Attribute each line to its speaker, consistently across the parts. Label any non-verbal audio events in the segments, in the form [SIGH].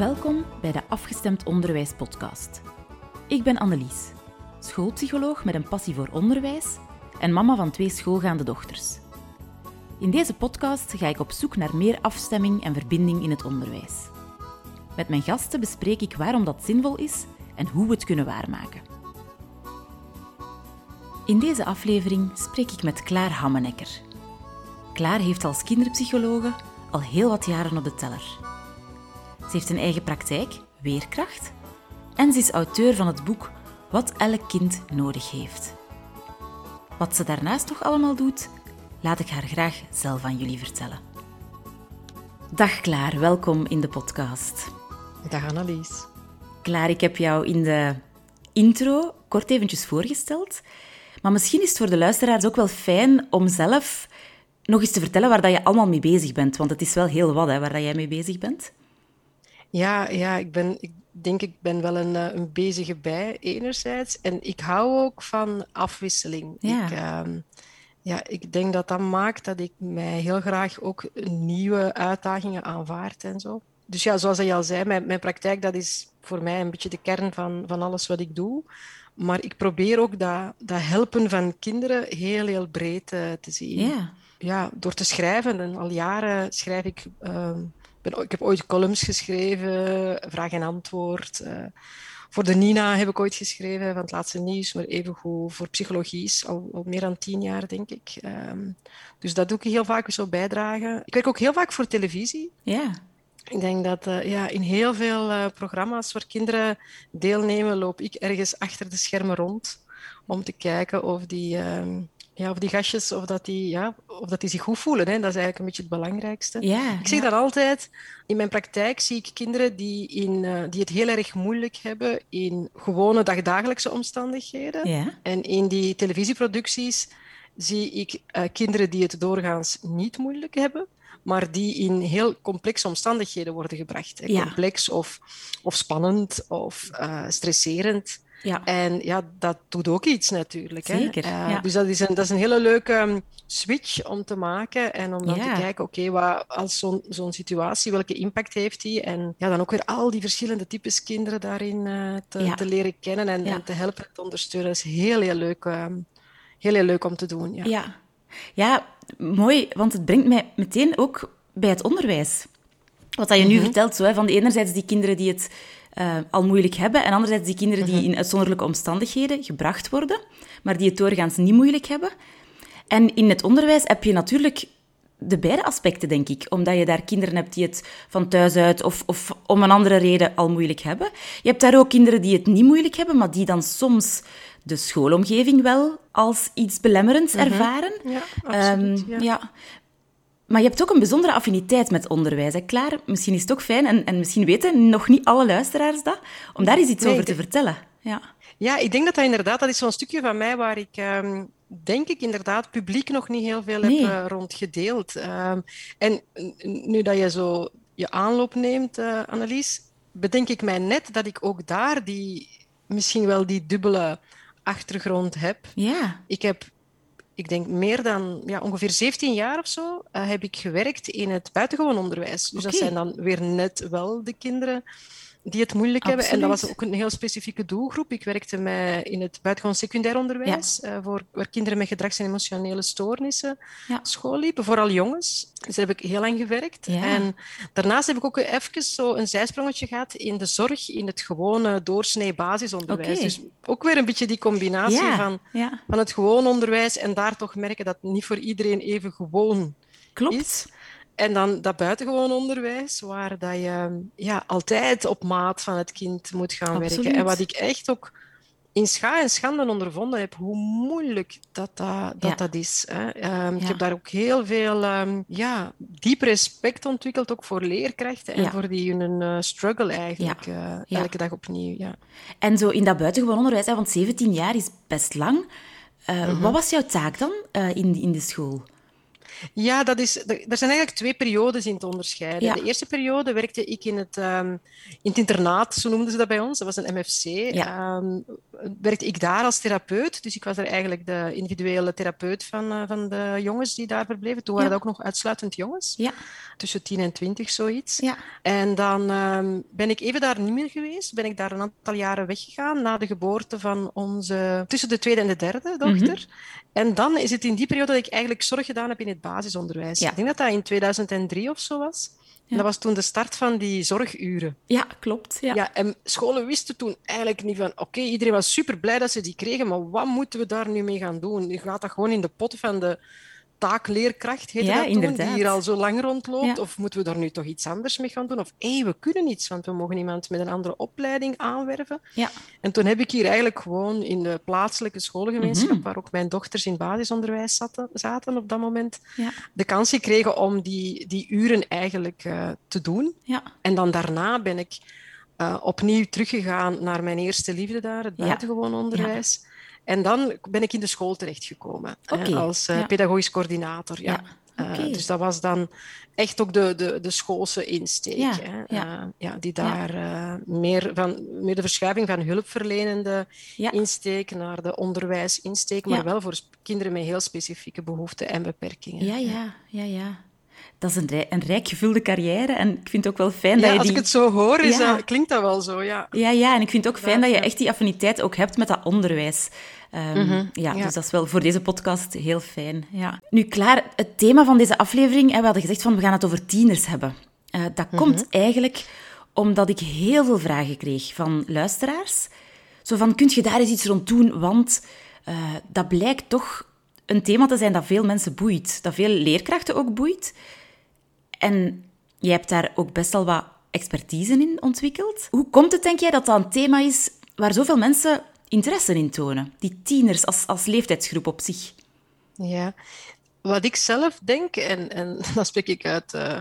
Speaker 1: Welkom bij de Afgestemd Onderwijs podcast. Ik ben Annelies, schoolpsycholoog met een passie voor onderwijs en mama van twee schoolgaande dochters. In deze podcast ga ik op zoek naar meer afstemming en verbinding in het onderwijs. Met mijn gasten bespreek ik waarom dat zinvol is en hoe we het kunnen waarmaken. In deze aflevering spreek ik met Klaar Hammenekker. Klaar heeft als kinderpsychologe al heel wat jaren op de teller. Ze heeft een eigen praktijk, Weerkracht, en ze is auteur van het boek Wat elk kind nodig heeft. Wat ze daarnaast nog allemaal doet, laat ik haar graag zelf aan jullie vertellen. Dag Klaar, welkom in de podcast.
Speaker 2: Dag Annelies.
Speaker 1: Klaar, ik heb jou in de intro kort eventjes voorgesteld. Maar misschien is het voor de luisteraars ook wel fijn om zelf nog eens te vertellen waar dat je allemaal mee bezig bent. Want het is wel heel wat hè, waar dat jij mee bezig bent.
Speaker 2: Ja, ja ik, ben, ik denk ik ben wel een, eh, een bezige bij, enerzijds. En ik hou ook van afwisseling.
Speaker 1: Ja.
Speaker 2: Ik, ehm, ja, ik denk dat dat maakt dat ik mij heel graag ook nieuwe uitdagingen aanvaard en zo. Dus ja, zoals je al zei, mijn, mijn praktijk dat is voor mij een beetje de kern van, van alles wat ik doe. Maar ik probeer ook dat, dat helpen van kinderen heel, heel breed uh, te zien.
Speaker 1: Ja.
Speaker 2: Ja, door te schrijven. En al jaren schrijf ik... Uh, ben, ik heb ooit columns geschreven, vraag en antwoord. Uh, voor de Nina heb ik ooit geschreven, van het laatste nieuws, maar evengoed voor psychologie, al, al meer dan tien jaar, denk ik. Um, dus dat doe ik heel vaak zo bijdragen. Ik werk ook heel vaak voor televisie.
Speaker 1: Ja.
Speaker 2: Ik denk dat uh, ja, in heel veel uh, programma's waar kinderen deelnemen, loop ik ergens achter de schermen rond om te kijken of die, uh, ja, of die gastjes of dat die, ja, of dat die zich goed voelen. Hè. Dat is eigenlijk een beetje het belangrijkste.
Speaker 1: Ja,
Speaker 2: ik zeg dat altijd. In mijn praktijk zie ik kinderen die, in, uh, die het heel erg moeilijk hebben in gewone dagdagelijkse omstandigheden. En in die televisieproducties zie ik kinderen die het doorgaans niet moeilijk hebben maar die in heel complexe omstandigheden worden gebracht. Complex of, of spannend of uh, stresserend.
Speaker 1: Ja.
Speaker 2: En ja, dat doet ook iets natuurlijk.
Speaker 1: Zeker.
Speaker 2: Hè? Uh,
Speaker 1: ja.
Speaker 2: Dus dat is, een, dat is een hele leuke um, switch om te maken en om dan
Speaker 1: Ja.
Speaker 2: te kijken, oké, okay, als zo'n zo'n situatie, welke impact heeft die? En ja, dan ook weer al die verschillende types kinderen daarin uh, te,
Speaker 1: Ja.
Speaker 2: te leren kennen en, te helpen en te ondersteunen. Dat is heel, heel leuk, um, heel, heel leuk om te doen. Ja.
Speaker 1: Ja. ja, mooi, want het brengt mij meteen ook bij het onderwijs. Wat dat je nu
Speaker 2: Mhm.
Speaker 1: vertelt, zo, hè, van de enerzijds die kinderen die het eh, al moeilijk hebben, en anderzijds die kinderen
Speaker 2: Mhm.
Speaker 1: die in uitzonderlijke omstandigheden gebracht worden, maar die het doorgaans niet moeilijk hebben. En in het onderwijs heb je natuurlijk de beide aspecten, denk ik. Omdat je daar kinderen hebt die het van thuis uit of, of om een andere reden al moeilijk hebben. Je hebt daar ook kinderen die het niet moeilijk hebben, maar die dan soms de schoolomgeving wel als iets belemmerends ervaren.
Speaker 2: Ja, absoluut.
Speaker 1: Ehm,
Speaker 2: ja.
Speaker 1: ja. Maar je hebt ook een bijzondere affiniteit met onderwijs. Hè? Klaar, misschien is het ook fijn, en, en misschien weten nog niet alle luisteraars dat, om daar eens iets
Speaker 2: Nee,
Speaker 1: over te vertellen. Ja.
Speaker 2: Ja, ik denk dat dat inderdaad, dat is zo'n stukje van mij waar ik, ehm, denk ik inderdaad, publiek nog niet heel veel
Speaker 1: Nee.
Speaker 2: heb uh, rondgedeeld. Um, en nu dat je zo je aanloop neemt, uh, Annelies, bedenk ik mij net dat ik ook daar die, misschien wel die dubbele achtergrond heb.
Speaker 1: Ja.
Speaker 2: Ik heb, ik denk meer dan ja, ongeveer 17 jaar of zo, uh, heb ik gewerkt in het buitengewoon onderwijs. Dus dat zijn dan weer net wel de kinderen die het moeilijk hebben. En dat was ook een heel specifieke doelgroep. Ik werkte met, in het buitengewoon secundair onderwijs, ja. uh, voor, waar kinderen met gedrags- en emotionele stoornissen
Speaker 1: Ja.
Speaker 2: school liepen, vooral jongens. Dus daar heb ik heel lang gewerkt.
Speaker 1: Ja.
Speaker 2: En daarnaast heb ik ook even zo een zijsprongetje gehad in de zorg, in het gewone doorsnee basisonderwijs. Dus ook weer een beetje die combinatie van, van het gewoon onderwijs en daar toch merken dat niet voor iedereen even gewoon
Speaker 1: Klopt.
Speaker 2: is. En dan dat buitengewoon onderwijs, waar dat je ja, altijd op maat van het kind moet gaan
Speaker 1: Absoluut.
Speaker 2: werken. En wat ik echt ook in scha en schande ondervonden heb, hoe moeilijk dat dat, dat,
Speaker 1: Ja.
Speaker 2: dat is. Hè. Um, Ik heb daar ook heel veel um, ja, diep respect ontwikkeld, ook voor leerkrachten en
Speaker 1: Ja.
Speaker 2: voor die hun uh, struggle eigenlijk, uh,
Speaker 1: Ja.
Speaker 2: elke dag opnieuw. Ja.
Speaker 1: En zo in dat buitengewoon onderwijs, hè, want 17 jaar is best lang. Uh,
Speaker 2: Mhm.
Speaker 1: Wat was jouw taak dan in, in de school?
Speaker 2: Ja, dat is, er zijn eigenlijk twee periodes in te onderscheiden.
Speaker 1: Ja.
Speaker 2: De eerste periode werkte ik in het, ehm, in het internaat, zo noemden ze dat bij ons. Dat was een MFC.
Speaker 1: Ja.
Speaker 2: Ehm, werkte ik daar als therapeut. Dus ik was er eigenlijk de individuele therapeut van, eh, van de jongens die daar verbleven. Toen waren dat ook nog uitsluitend jongens.
Speaker 1: Ja.
Speaker 2: Tussen 10 en 20, zoiets.
Speaker 1: Ja.
Speaker 2: En dan ehm, ben ik even daar niet meer geweest. Ben ik daar een aantal jaren weggegaan na de geboorte van onze... Tussen de tweede en de derde dochter. En dan is het in die periode dat ik eigenlijk zorg gedaan heb in het basisonderwijs.
Speaker 1: Ja.
Speaker 2: Ik denk dat dat in 2003 of zo was. Dat was toen de start van die zorguren.
Speaker 1: Ja, klopt. Ja.
Speaker 2: Ja, en scholen wisten toen eigenlijk niet van... Oké, iedereen was super blij dat ze die kregen, maar wat moeten we daar nu mee gaan doen? Nu gaat dat gewoon in de pot van de taakleerkracht, heette
Speaker 1: Ja,
Speaker 2: dat toen, die hier al zo lang rondloopt?
Speaker 1: Ja.
Speaker 2: Of moeten we daar nu toch iets anders mee gaan doen? Of hé, we kunnen iets, want we mogen iemand met een andere opleiding aanwerven.
Speaker 1: Ja.
Speaker 2: En toen heb ik hier eigenlijk gewoon in de plaatselijke schoolgemeenschap,
Speaker 1: Mhm.
Speaker 2: waar ook mijn dochters in basisonderwijs zaten, zaten op dat moment,
Speaker 1: Ja.
Speaker 2: de kans gekregen om die, die uren eigenlijk eh, te doen.
Speaker 1: Ja.
Speaker 2: En dan daarna ben ik eh, opnieuw teruggegaan naar mijn eerste liefde daar, het buitengewoon onderwijs. En dan ben ik in de school terechtgekomen
Speaker 1: Oké,
Speaker 2: als eh,
Speaker 1: ja.
Speaker 2: pedagogisch coördinator. Ja.
Speaker 1: Ja,
Speaker 2: Eh, dus dat was dan echt ook de, de, de schoolse insteek.
Speaker 1: Ja,
Speaker 2: hè.
Speaker 1: ja.
Speaker 2: Eh, ja, die daar meer, van, meer de verschuiving van hulpverlenende insteek naar de onderwijsinsteek, maar wel voor kinderen met heel specifieke behoeften en beperkingen.
Speaker 1: Ja, ja, ja, ja. Dat is een, rij- een rijk gevulde carrière. En ik vind het ook wel fijn
Speaker 2: Ja,
Speaker 1: dat je
Speaker 2: als
Speaker 1: die...
Speaker 2: ik het zo hoor, is
Speaker 1: Ja.
Speaker 2: dat, klinkt dat wel zo, ja.
Speaker 1: Ja, ja, en ik vind het ook fijn dat je echt die affiniteit ook hebt met dat onderwijs. Ehm, ja,
Speaker 2: ja.
Speaker 1: dus dat is wel voor deze podcast heel fijn. Ja. Nu, klaar, het thema van deze aflevering, hè, we hadden gezegd van we gaan het over tieners hebben. Eh, dat komt eigenlijk omdat ik heel veel vragen kreeg van luisteraars. Zo van, kunt je daar eens iets rond doen? Want eh, dat blijkt toch een thema te zijn dat veel mensen boeit. Dat veel leerkrachten ook boeit. En jij hebt daar ook best wel wat expertise in ontwikkeld. Hoe komt het, denk jij, dat dat een thema is waar zoveel mensen interesse in tonen? Die tieners als, als leeftijdsgroep op zich.
Speaker 2: Ja, wat ik zelf denk, en, en [LAUGHS] dan spreek ik uit eh,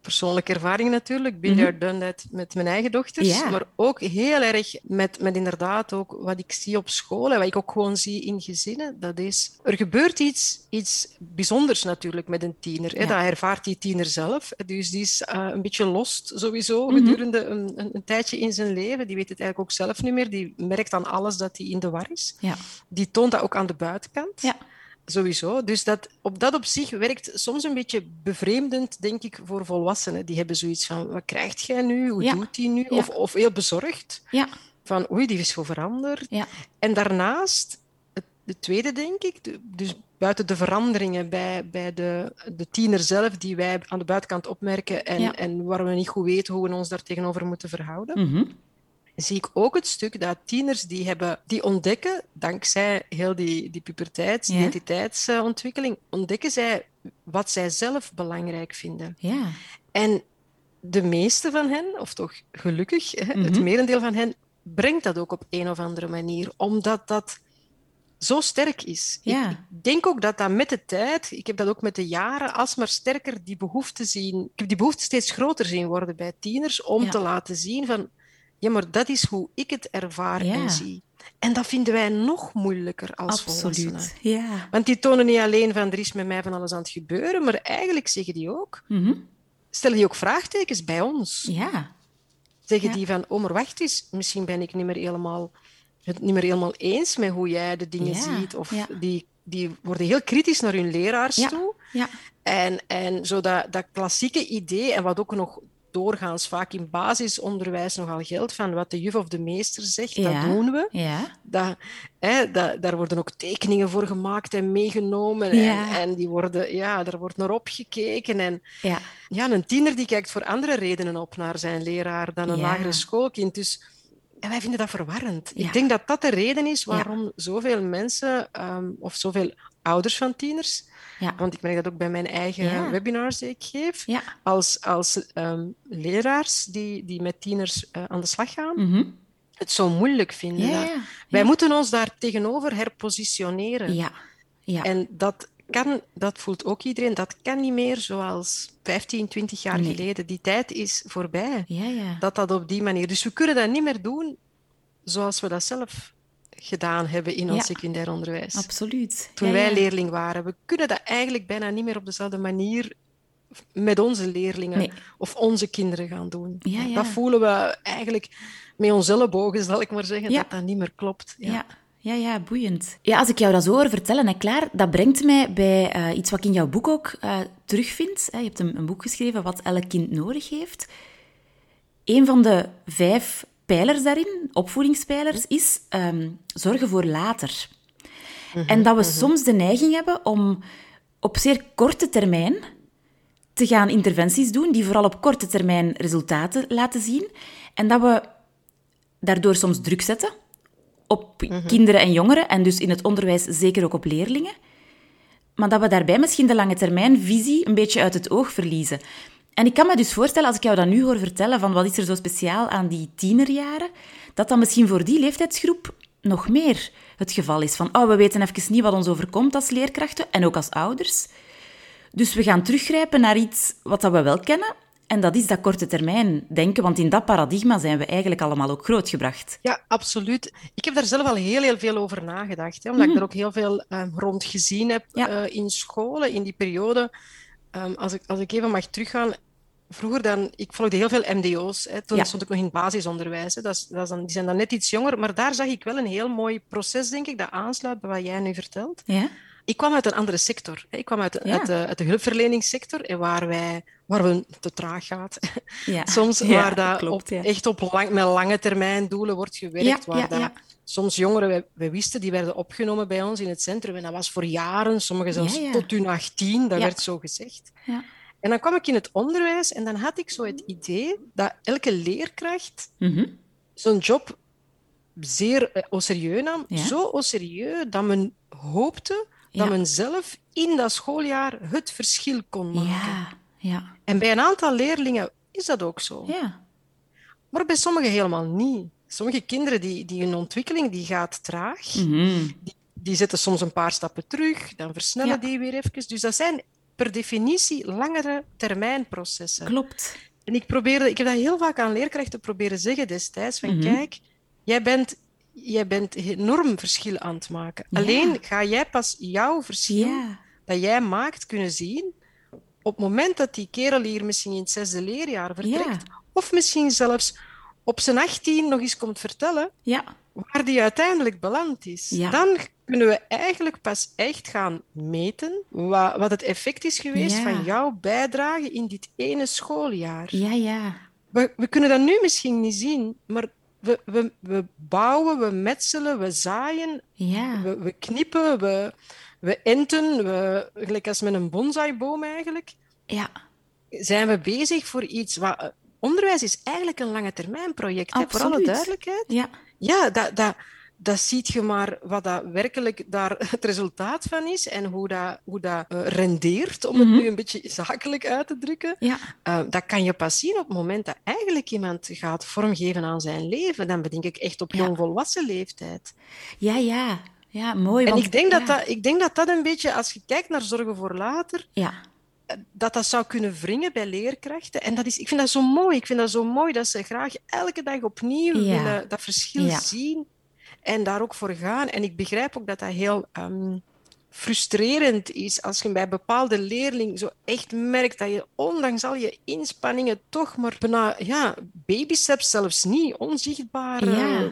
Speaker 2: persoonlijke ervaring natuurlijk, been there, done that met mijn eigen dochters, maar ook heel erg met, met inderdaad ook wat ik zie op school en wat ik ook gewoon zie in gezinnen, dat is, er gebeurt iets, iets bijzonders natuurlijk met een tiener. Hè?
Speaker 1: Ja.
Speaker 2: Dat ervaart die tiener zelf, dus die is eh, een beetje lost sowieso gedurende een, een, een tijdje in zijn leven. Die weet het eigenlijk ook zelf niet meer, die merkt aan alles dat hij in de war is.
Speaker 1: Ja.
Speaker 2: Die toont dat ook aan de buitenkant.
Speaker 1: Ja.
Speaker 2: Sowieso. Dus dat, op dat op zich werkt soms een beetje bevreemdend, denk ik, voor volwassenen. Die hebben zoiets van, wat krijgt jij nu? Hoe
Speaker 1: Ja.
Speaker 2: doet die nu?
Speaker 1: Ja.
Speaker 2: Of, of heel bezorgd.
Speaker 1: Ja.
Speaker 2: Van, oei, die is zo veranderd.
Speaker 1: Ja.
Speaker 2: En daarnaast, het, de tweede denk ik, de- dus buiten de veranderingen bij, bij de, de tiener zelf, die wij aan de buitenkant opmerken en, en waar we niet goed weten hoe we ons daar tegenover moeten verhouden,
Speaker 1: Mhm.
Speaker 2: Zie ik ook het stuk dat tieners die, hebben, die ontdekken, dankzij heel die, die puberteits,
Speaker 1: Ja.
Speaker 2: identiteitsontwikkeling, ontdekken zij wat zij zelf belangrijk vinden.
Speaker 1: Ja.
Speaker 2: En de meeste van hen, of toch gelukkig, het
Speaker 1: Mhm.
Speaker 2: merendeel van hen, brengt dat ook op een of andere manier, omdat dat zo sterk is.
Speaker 1: Ja.
Speaker 2: Ik, ik denk ook dat dat met de tijd, ik heb dat ook met de jaren, alsmaar sterker die behoefte zien. Ik heb die behoefte steeds groter zien worden bij tieners om
Speaker 1: Ja.
Speaker 2: te laten zien van, ja, maar dat is hoe ik het ervaar
Speaker 1: Ja.
Speaker 2: en zie. En dat vinden wij nog moeilijker als volwassenen.
Speaker 1: Absoluut. Ja.
Speaker 2: Want die tonen niet alleen van er is met mij van alles aan het gebeuren, maar eigenlijk zeggen die ook,
Speaker 1: Mhm.
Speaker 2: stellen die ook vraagtekens bij ons.
Speaker 1: Ja.
Speaker 2: Zeggen
Speaker 1: Ja.
Speaker 2: die van, oh maar wacht eens, misschien ben ik niet meer helemaal, het niet meer helemaal eens met hoe jij de dingen
Speaker 1: Ja,
Speaker 2: ziet. Of die, die worden heel kritisch naar hun leraars
Speaker 1: Ja.
Speaker 2: toe.
Speaker 1: Ja.
Speaker 2: En, en zo dat, dat klassieke idee, en wat ook nog doorgaans vaak in basisonderwijs nogal geldt, van wat de juf of de meester zegt,
Speaker 1: Ja.
Speaker 2: dat doen we.
Speaker 1: Ja.
Speaker 2: Dat, hè, dat, daar worden ook tekeningen voor gemaakt en meegenomen.
Speaker 1: Ja.
Speaker 2: En, en die worden, ja, daar wordt naar opgekeken. En
Speaker 1: Ja.
Speaker 2: ja, een tiener die kijkt voor andere redenen op naar zijn leraar dan een lagere schoolkind. Dus en wij vinden dat verwarrend. Ik denk dat dat de reden is waarom zoveel mensen, ehm, of zoveel ouders van tieners,
Speaker 1: Ja.
Speaker 2: want ik merk dat ook bij mijn eigen
Speaker 1: Ja.
Speaker 2: webinars die ik geef,
Speaker 1: Ja.
Speaker 2: als, als ehm, leraars die, die met tieners eh, aan de slag gaan,
Speaker 1: Mhm.
Speaker 2: het zo moeilijk vinden. Dat-. Wij moeten ons daar tegenover herpositioneren.
Speaker 1: Ja. Ja.
Speaker 2: En dat kan, dat voelt ook iedereen, dat kan niet meer zoals 15, 20 jaar
Speaker 1: Nee.
Speaker 2: geleden. Die tijd is voorbij.
Speaker 1: Ja, ja.
Speaker 2: Dat dat op die manier. Dus we kunnen dat niet meer doen zoals we dat zelf gedaan hebben in ons secundair onderwijs.
Speaker 1: Absoluut.
Speaker 2: Toen wij leerling waren. We kunnen dat eigenlijk bijna niet meer op dezelfde manier met onze leerlingen
Speaker 1: Nee.
Speaker 2: of onze kinderen gaan doen.
Speaker 1: Ja, ja.
Speaker 2: Dat voelen we eigenlijk met onze ellebogen, zal ik maar zeggen,
Speaker 1: Ja.
Speaker 2: dat dat niet meer klopt. Ja.
Speaker 1: Ja. Ja, ja, boeiend. Ja, als ik jou dat zo hoor vertellen, hè, Klaar, dat brengt mij bij eh, iets wat ik in jouw boek ook eh, terugvind. Hè. Je hebt een, een boek geschreven wat elk kind nodig heeft. Een van de vijf pijlers daarin, opvoedingspijlers, is ehm, zorgen voor later. En dat we soms de neiging hebben om op zeer korte termijn te gaan interventies doen die vooral op korte termijn resultaten laten zien. En dat we daardoor soms druk zetten op kinderen en jongeren en dus in het onderwijs zeker ook op leerlingen. Maar dat we daarbij misschien de lange termijn visie een beetje uit het oog verliezen. En ik kan me dus voorstellen, als ik jou dat nu hoor vertellen, van wat is er zo speciaal aan die tienerjaren, dat dat misschien voor die leeftijdsgroep nog meer het geval is. Van, oh, we weten even niet wat ons overkomt als leerkrachten en ook als ouders. Dus we gaan teruggrijpen naar iets wat dat we wel kennen. En dat is dat korte termijn denken, want in dat paradigma zijn we eigenlijk allemaal ook grootgebracht.
Speaker 2: Ja, absoluut. Ik heb daar zelf al heel, heel veel over nagedacht, hè, omdat ik er ook heel veel ehm, rond gezien heb
Speaker 1: Ja.
Speaker 2: eh, in scholen, in die periode. Ehm, als, ik, als ik even mag teruggaan, vroeger dan, ik volgde heel veel MDO's. Hè, toen
Speaker 1: Ja.
Speaker 2: stond ik nog in het basisonderwijs. Hè, dat is, dat is dan, die zijn dan net iets jonger, maar daar zag ik wel een heel mooi proces, denk ik, dat aansluit bij wat jij nu vertelt.
Speaker 1: Ja?
Speaker 2: Ik kwam uit een andere sector. hè. Ik kwam uit,
Speaker 1: Ja.
Speaker 2: uit, de, uit de hulpverleningssector, en waar, wij, waar we te traag gaat. [LAUGHS]
Speaker 1: Ja.
Speaker 2: Soms waar dat
Speaker 1: klopt,
Speaker 2: op, echt op lang, met lange termijn doelen wordt gewerkt. Waar dat. Soms jongeren, wij, wij wisten, die werden opgenomen bij ons in het centrum. En dat was voor jaren, sommigen zelfs tot hun 18, dat werd zo gezegd.
Speaker 1: Ja.
Speaker 2: En dan kwam ik in het onderwijs en dan had ik zo het idee dat elke leerkracht
Speaker 1: Mhm.
Speaker 2: zo'n job zeer eh, au serieus nam.
Speaker 1: Ja.
Speaker 2: Zo au serieus dat men hoopte dat
Speaker 1: Ja.
Speaker 2: men zelf in dat schooljaar het verschil kon maken.
Speaker 1: Ja, ja,
Speaker 2: En bij een aantal leerlingen is dat ook zo.
Speaker 1: ja.
Speaker 2: Maar bij sommigen helemaal niet. Sommige kinderen, die, die hun ontwikkeling die gaat traag.
Speaker 1: Mhm.
Speaker 2: Die, die zetten soms een paar stappen terug, dan versnellen
Speaker 1: Ja.
Speaker 2: die weer even. Dus dat zijn per definitie langere termijn processen.
Speaker 1: Klopt.
Speaker 2: En ik, probeerde, ik heb dat heel vaak aan leerkrachten proberen zeggen destijds. Van
Speaker 1: Mhm.
Speaker 2: kijk, jij bent, jij bent enorm verschil aan het maken.
Speaker 1: Ja.
Speaker 2: Alleen ga jij pas jouw verschil
Speaker 1: Ja,
Speaker 2: dat jij maakt kunnen zien op het moment dat die kerel hier misschien in het zesde leerjaar vertrekt.
Speaker 1: Ja.
Speaker 2: Of misschien zelfs op zijn 18 nog eens komt vertellen
Speaker 1: ja,
Speaker 2: waar die uiteindelijk beland is. Dan kunnen we eigenlijk pas echt gaan meten wat, wat het effect is geweest
Speaker 1: Ja.
Speaker 2: van jouw bijdrage in dit ene schooljaar.
Speaker 1: ja, ja.
Speaker 2: We, we kunnen dat nu misschien niet zien, maar we, we, we bouwen, we metselen, we zaaien,
Speaker 1: Ja,
Speaker 2: we, we knippen, we, we enten, we, gelijk als met een bonsaiboom eigenlijk,
Speaker 1: ja.
Speaker 2: zijn we bezig voor iets wat... Onderwijs is eigenlijk een lange termijn project, voor alle duidelijkheid.
Speaker 1: Ja,
Speaker 2: Ja, dat, dat, dat ziet je maar wat dat werkelijk daar [LAUGHS] het resultaat van is en hoe dat, hoe dat eh, rendeert, om het
Speaker 1: Mhm.
Speaker 2: nu een beetje [LAUGHS] zakelijk uit te drukken.
Speaker 1: ja.
Speaker 2: Eh, dat kan je pas zien op het moment dat eigenlijk iemand gaat vormgeven aan zijn leven. Dan bedenk ik echt op
Speaker 1: Ja.
Speaker 2: jongvolwassen leeftijd.
Speaker 1: Ja, ja. Ja, mooi.
Speaker 2: En
Speaker 1: want-
Speaker 2: ik denk, dat dat, ik denk dat dat een beetje, als je kijkt naar zorgen voor later,
Speaker 1: Ja,
Speaker 2: eh, dat dat zou kunnen wringen bij leerkrachten. En dat is, ik vind dat zo mooi. Ik vind dat zo mooi dat ze graag elke dag opnieuw
Speaker 1: Ja.
Speaker 2: willen dat verschil
Speaker 1: Ja.
Speaker 2: zien en daar ook voor gaan. En ik begrijp ook dat dat heel ehm, frustrerend is als je bij bepaalde leerlingen zo echt merkt dat je ondanks al je inspanningen toch maar bijna, ja, baby steps zelfs niet, onzichtbaar, eh,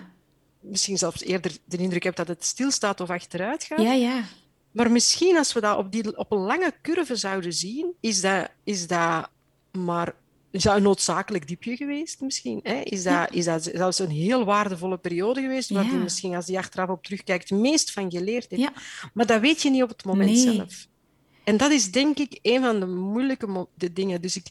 Speaker 2: misschien zelfs eerder de indruk hebt dat het stilstaat of achteruit gaat.
Speaker 1: ja, ja.
Speaker 2: Maar misschien als we dat op, die, op een lange curve zouden zien, is dat, is dat maar is dat een noodzakelijk diepje geweest misschien. Hè? Is, dat,
Speaker 1: Ja.
Speaker 2: is dat zelfs een heel waardevolle periode geweest, waar
Speaker 1: Ja.
Speaker 2: die misschien als die achteraf op terugkijkt, het meest van geleerd heeft.
Speaker 1: Ja.
Speaker 2: Maar dat weet je niet op het moment
Speaker 1: Nee.
Speaker 2: zelf. En dat is denk ik een van de moeilijke mo- de dingen. Dus ik,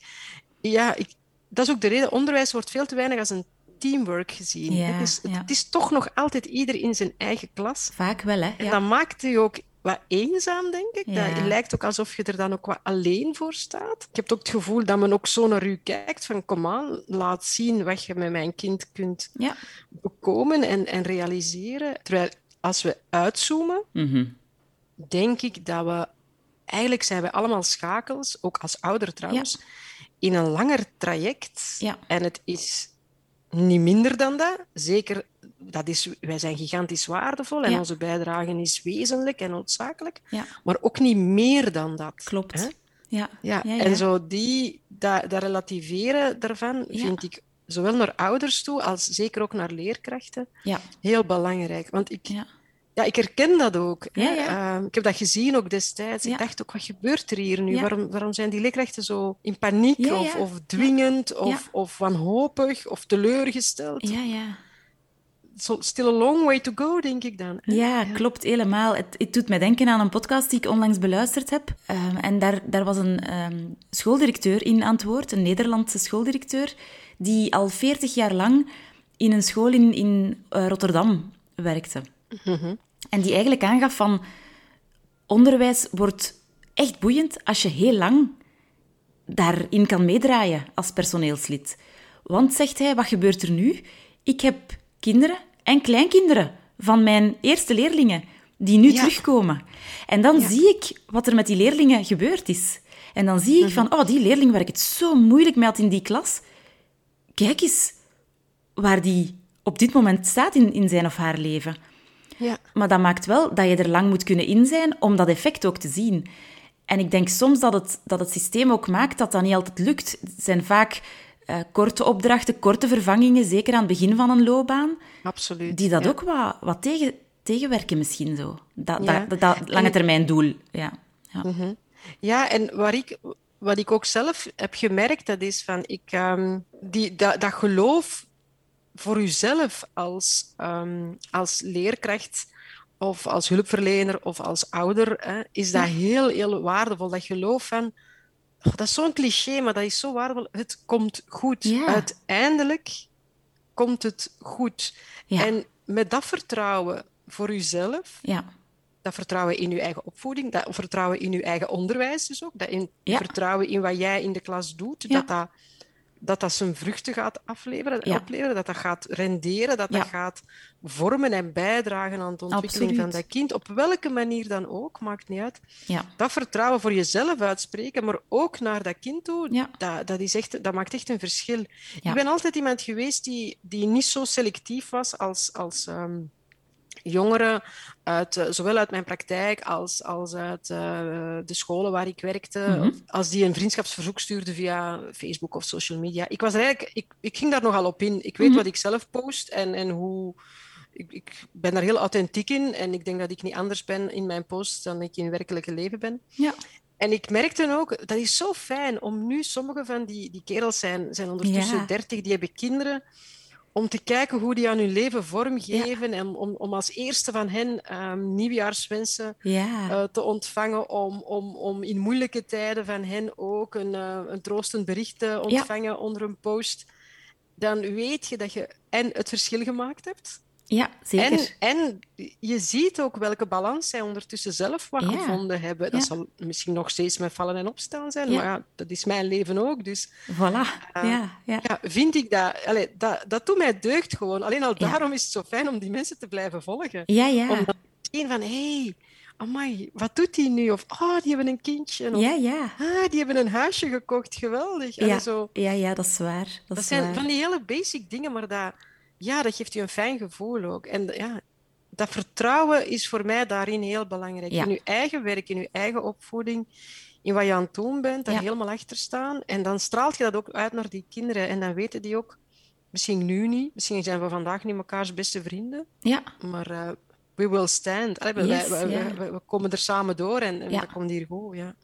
Speaker 2: ja, ik, dat is ook de reden. Onderwijs wordt veel te weinig als een teamwork gezien.
Speaker 1: Ja.
Speaker 2: Dus het, het is toch nog altijd ieder in zijn eigen klas.
Speaker 1: Vaak wel, hè.
Speaker 2: En dat maakt je ook wat eenzaam, denk ik.
Speaker 1: Ja.
Speaker 2: Dat, het lijkt ook alsof je er dan ook wat alleen voor staat. Ik heb ook het gevoel dat men ook zo naar u kijkt van kom aan, laat zien wat je met mijn kind kunt
Speaker 1: Ja.
Speaker 2: bekomen en, en realiseren. Terwijl als we uitzoomen,
Speaker 1: Mhm.
Speaker 2: denk ik dat we... Eigenlijk zijn we allemaal schakels, ook als ouder trouwens, in een langer traject.
Speaker 1: Ja.
Speaker 2: En het is niet minder dan dat. Zeker dat is, wij zijn gigantisch waardevol en
Speaker 1: Ja.
Speaker 2: onze bijdrage is wezenlijk en noodzakelijk,
Speaker 1: Ja,
Speaker 2: maar ook niet meer dan dat.
Speaker 1: klopt.
Speaker 2: Hè?
Speaker 1: Ja.
Speaker 2: Ja, en zo die, dat, dat relativeren daarvan vind ik zowel naar ouders toe als zeker ook naar leerkrachten
Speaker 1: Ja.
Speaker 2: heel belangrijk. Want ik,
Speaker 1: Ja.
Speaker 2: ja, ik herken dat ook. hè.
Speaker 1: Ja, ja.
Speaker 2: Ehm, ik heb dat gezien ook destijds.
Speaker 1: Ja.
Speaker 2: Ik dacht ook, wat gebeurt er hier nu? Waarom, waarom zijn die leerkrachten zo in paniek of dwingend of, of wanhopig of teleurgesteld?
Speaker 1: Ja, ja.
Speaker 2: So, still a long way to go, denk ik dan. hè.
Speaker 1: Ja, klopt helemaal. Het, het doet mij denken aan een podcast die ik onlangs beluisterd heb. Ehm, en daar, daar was een ehm, schooldirecteur in aan het woord, een Nederlandse schooldirecteur, die al 40 jaar lang in een school in, in eh, Rotterdam werkte. En die eigenlijk aangaf van onderwijs wordt echt boeiend als je heel lang daarin kan meedraaien als personeelslid. Want, zegt hij, wat gebeurt er nu? Ik heb kinderen en kleinkinderen van mijn eerste leerlingen die nu
Speaker 2: Ja.
Speaker 1: terugkomen. En dan
Speaker 2: Ja.
Speaker 1: zie ik wat er met die leerlingen gebeurd is. En dan zie ik van, oh, die leerling waar ik het zo moeilijk mee had in die klas, kijk eens waar die op dit moment staat in, in zijn of haar leven.
Speaker 2: Ja.
Speaker 1: Maar dat maakt wel dat je er lang moet kunnen in zijn om dat effect ook te zien. En ik denk soms dat het, dat het systeem ook maakt dat dat niet altijd lukt. Het zijn vaak eh, korte opdrachten, korte vervangingen, zeker aan het begin van een loopbaan,
Speaker 2: absoluut.
Speaker 1: die dat
Speaker 2: ja.
Speaker 1: ook wat, wat tegen, tegenwerken misschien zo. Dat,
Speaker 2: Ja.
Speaker 1: dat, dat, dat lange termijn doel. Ja. Ja.
Speaker 2: Ja, en waar ik, wat ik ook zelf heb gemerkt, dat is van ik, ehm, die, dat, dat geloof voor uzelf als, ehm, als leerkracht of als hulpverlener of als ouder, hè, is dat heel, heel waardevol. Dat geloof van, oh, dat is zo'n cliché, maar dat is zo waardevol. Het komt goed. Uiteindelijk komt het goed.
Speaker 1: Ja.
Speaker 2: En met dat vertrouwen voor uzelf,
Speaker 1: ja.
Speaker 2: dat vertrouwen in uw eigen opvoeding, dat vertrouwen in uw eigen onderwijs dus ook, dat in,
Speaker 1: Ja.
Speaker 2: vertrouwen in wat jij in de klas doet, dat, dat, dat dat zijn vruchten gaat afleveren, opleveren, dat dat gaat renderen, dat dat gaat vormen en bijdragen aan de ontwikkeling van dat kind, op welke manier dan ook, maakt niet uit.
Speaker 1: ja.
Speaker 2: Dat vertrouwen voor jezelf uitspreken, maar ook naar dat kind toe,
Speaker 1: Ja.
Speaker 2: dat, dat, is echt, dat maakt echt een verschil.
Speaker 1: Ja.
Speaker 2: Ik ben altijd iemand geweest die, die niet zo selectief was als, als ehm, jongeren, uit, eh, zowel uit mijn praktijk als, als uit eh, de scholen waar ik werkte,
Speaker 1: Mhm.
Speaker 2: als die een vriendschapsverzoek stuurden via Facebook of social media. Ik, was eigenlijk, ik, ik ging daar nogal op in. Ik weet
Speaker 1: Mhm.
Speaker 2: wat ik zelf post en, en hoe... Ik, ik ben daar heel authentiek in en ik denk dat ik niet anders ben in mijn posts dan ik in het werkelijke leven ben.
Speaker 1: ja.
Speaker 2: En ik merkte ook, dat is zo fijn om nu, sommige van die, die kerels zijn, zijn ondertussen
Speaker 1: Ja.
Speaker 2: 30, die hebben kinderen, om te kijken hoe die aan hun leven vormgeven en om, om als eerste van hen ehm, nieuwjaarswensen
Speaker 1: ja.
Speaker 2: eh, te ontvangen, om, om, om in moeilijke tijden van hen ook een, eh, een troostend bericht te ontvangen onder een post. Dan weet je dat je en het verschil gemaakt hebt,
Speaker 1: ja, zeker.
Speaker 2: en, en je ziet ook welke balans zij ondertussen zelf wat
Speaker 1: Ja.
Speaker 2: gevonden hebben. Dat
Speaker 1: Ja.
Speaker 2: zal misschien nog steeds met vallen en opstaan zijn,
Speaker 1: Ja.
Speaker 2: maar ja, dat is mijn leven ook. Dus
Speaker 1: Voilà. ja, ja.
Speaker 2: ja, vind ik dat... Allee, dat, dat doet mij deugd gewoon. Alleen al daarom is het zo fijn om die mensen te blijven volgen.
Speaker 1: Ja, ja.
Speaker 2: Om dan te zien van, hé, hey, amai, wat doet die nu? Of, oh, die hebben een kindje. Of,
Speaker 1: Ja, ja.
Speaker 2: ah, die hebben een huisje gekocht, geweldig.
Speaker 1: Ja,
Speaker 2: zo.
Speaker 1: ja, ja, dat is waar. Dat,
Speaker 2: Dat
Speaker 1: is
Speaker 2: zijn
Speaker 1: waar.
Speaker 2: van die hele basic dingen, maar dat, ja, dat geeft je een fijn gevoel ook. En ja, dat vertrouwen is voor mij daarin heel belangrijk.
Speaker 1: Ja.
Speaker 2: In je eigen werk, in je eigen opvoeding, in wat je aan het doen bent, daar
Speaker 1: Ja.
Speaker 2: helemaal achter staan. En dan straalt je dat ook uit naar die kinderen. En dan weten die ook, misschien nu niet, misschien zijn we vandaag niet mekaars beste vrienden,
Speaker 1: Ja,
Speaker 2: maar eh, we will stand. Allee, we,
Speaker 1: Yes, ja.
Speaker 2: komen er samen door en, en dat komt hier goed. Ja.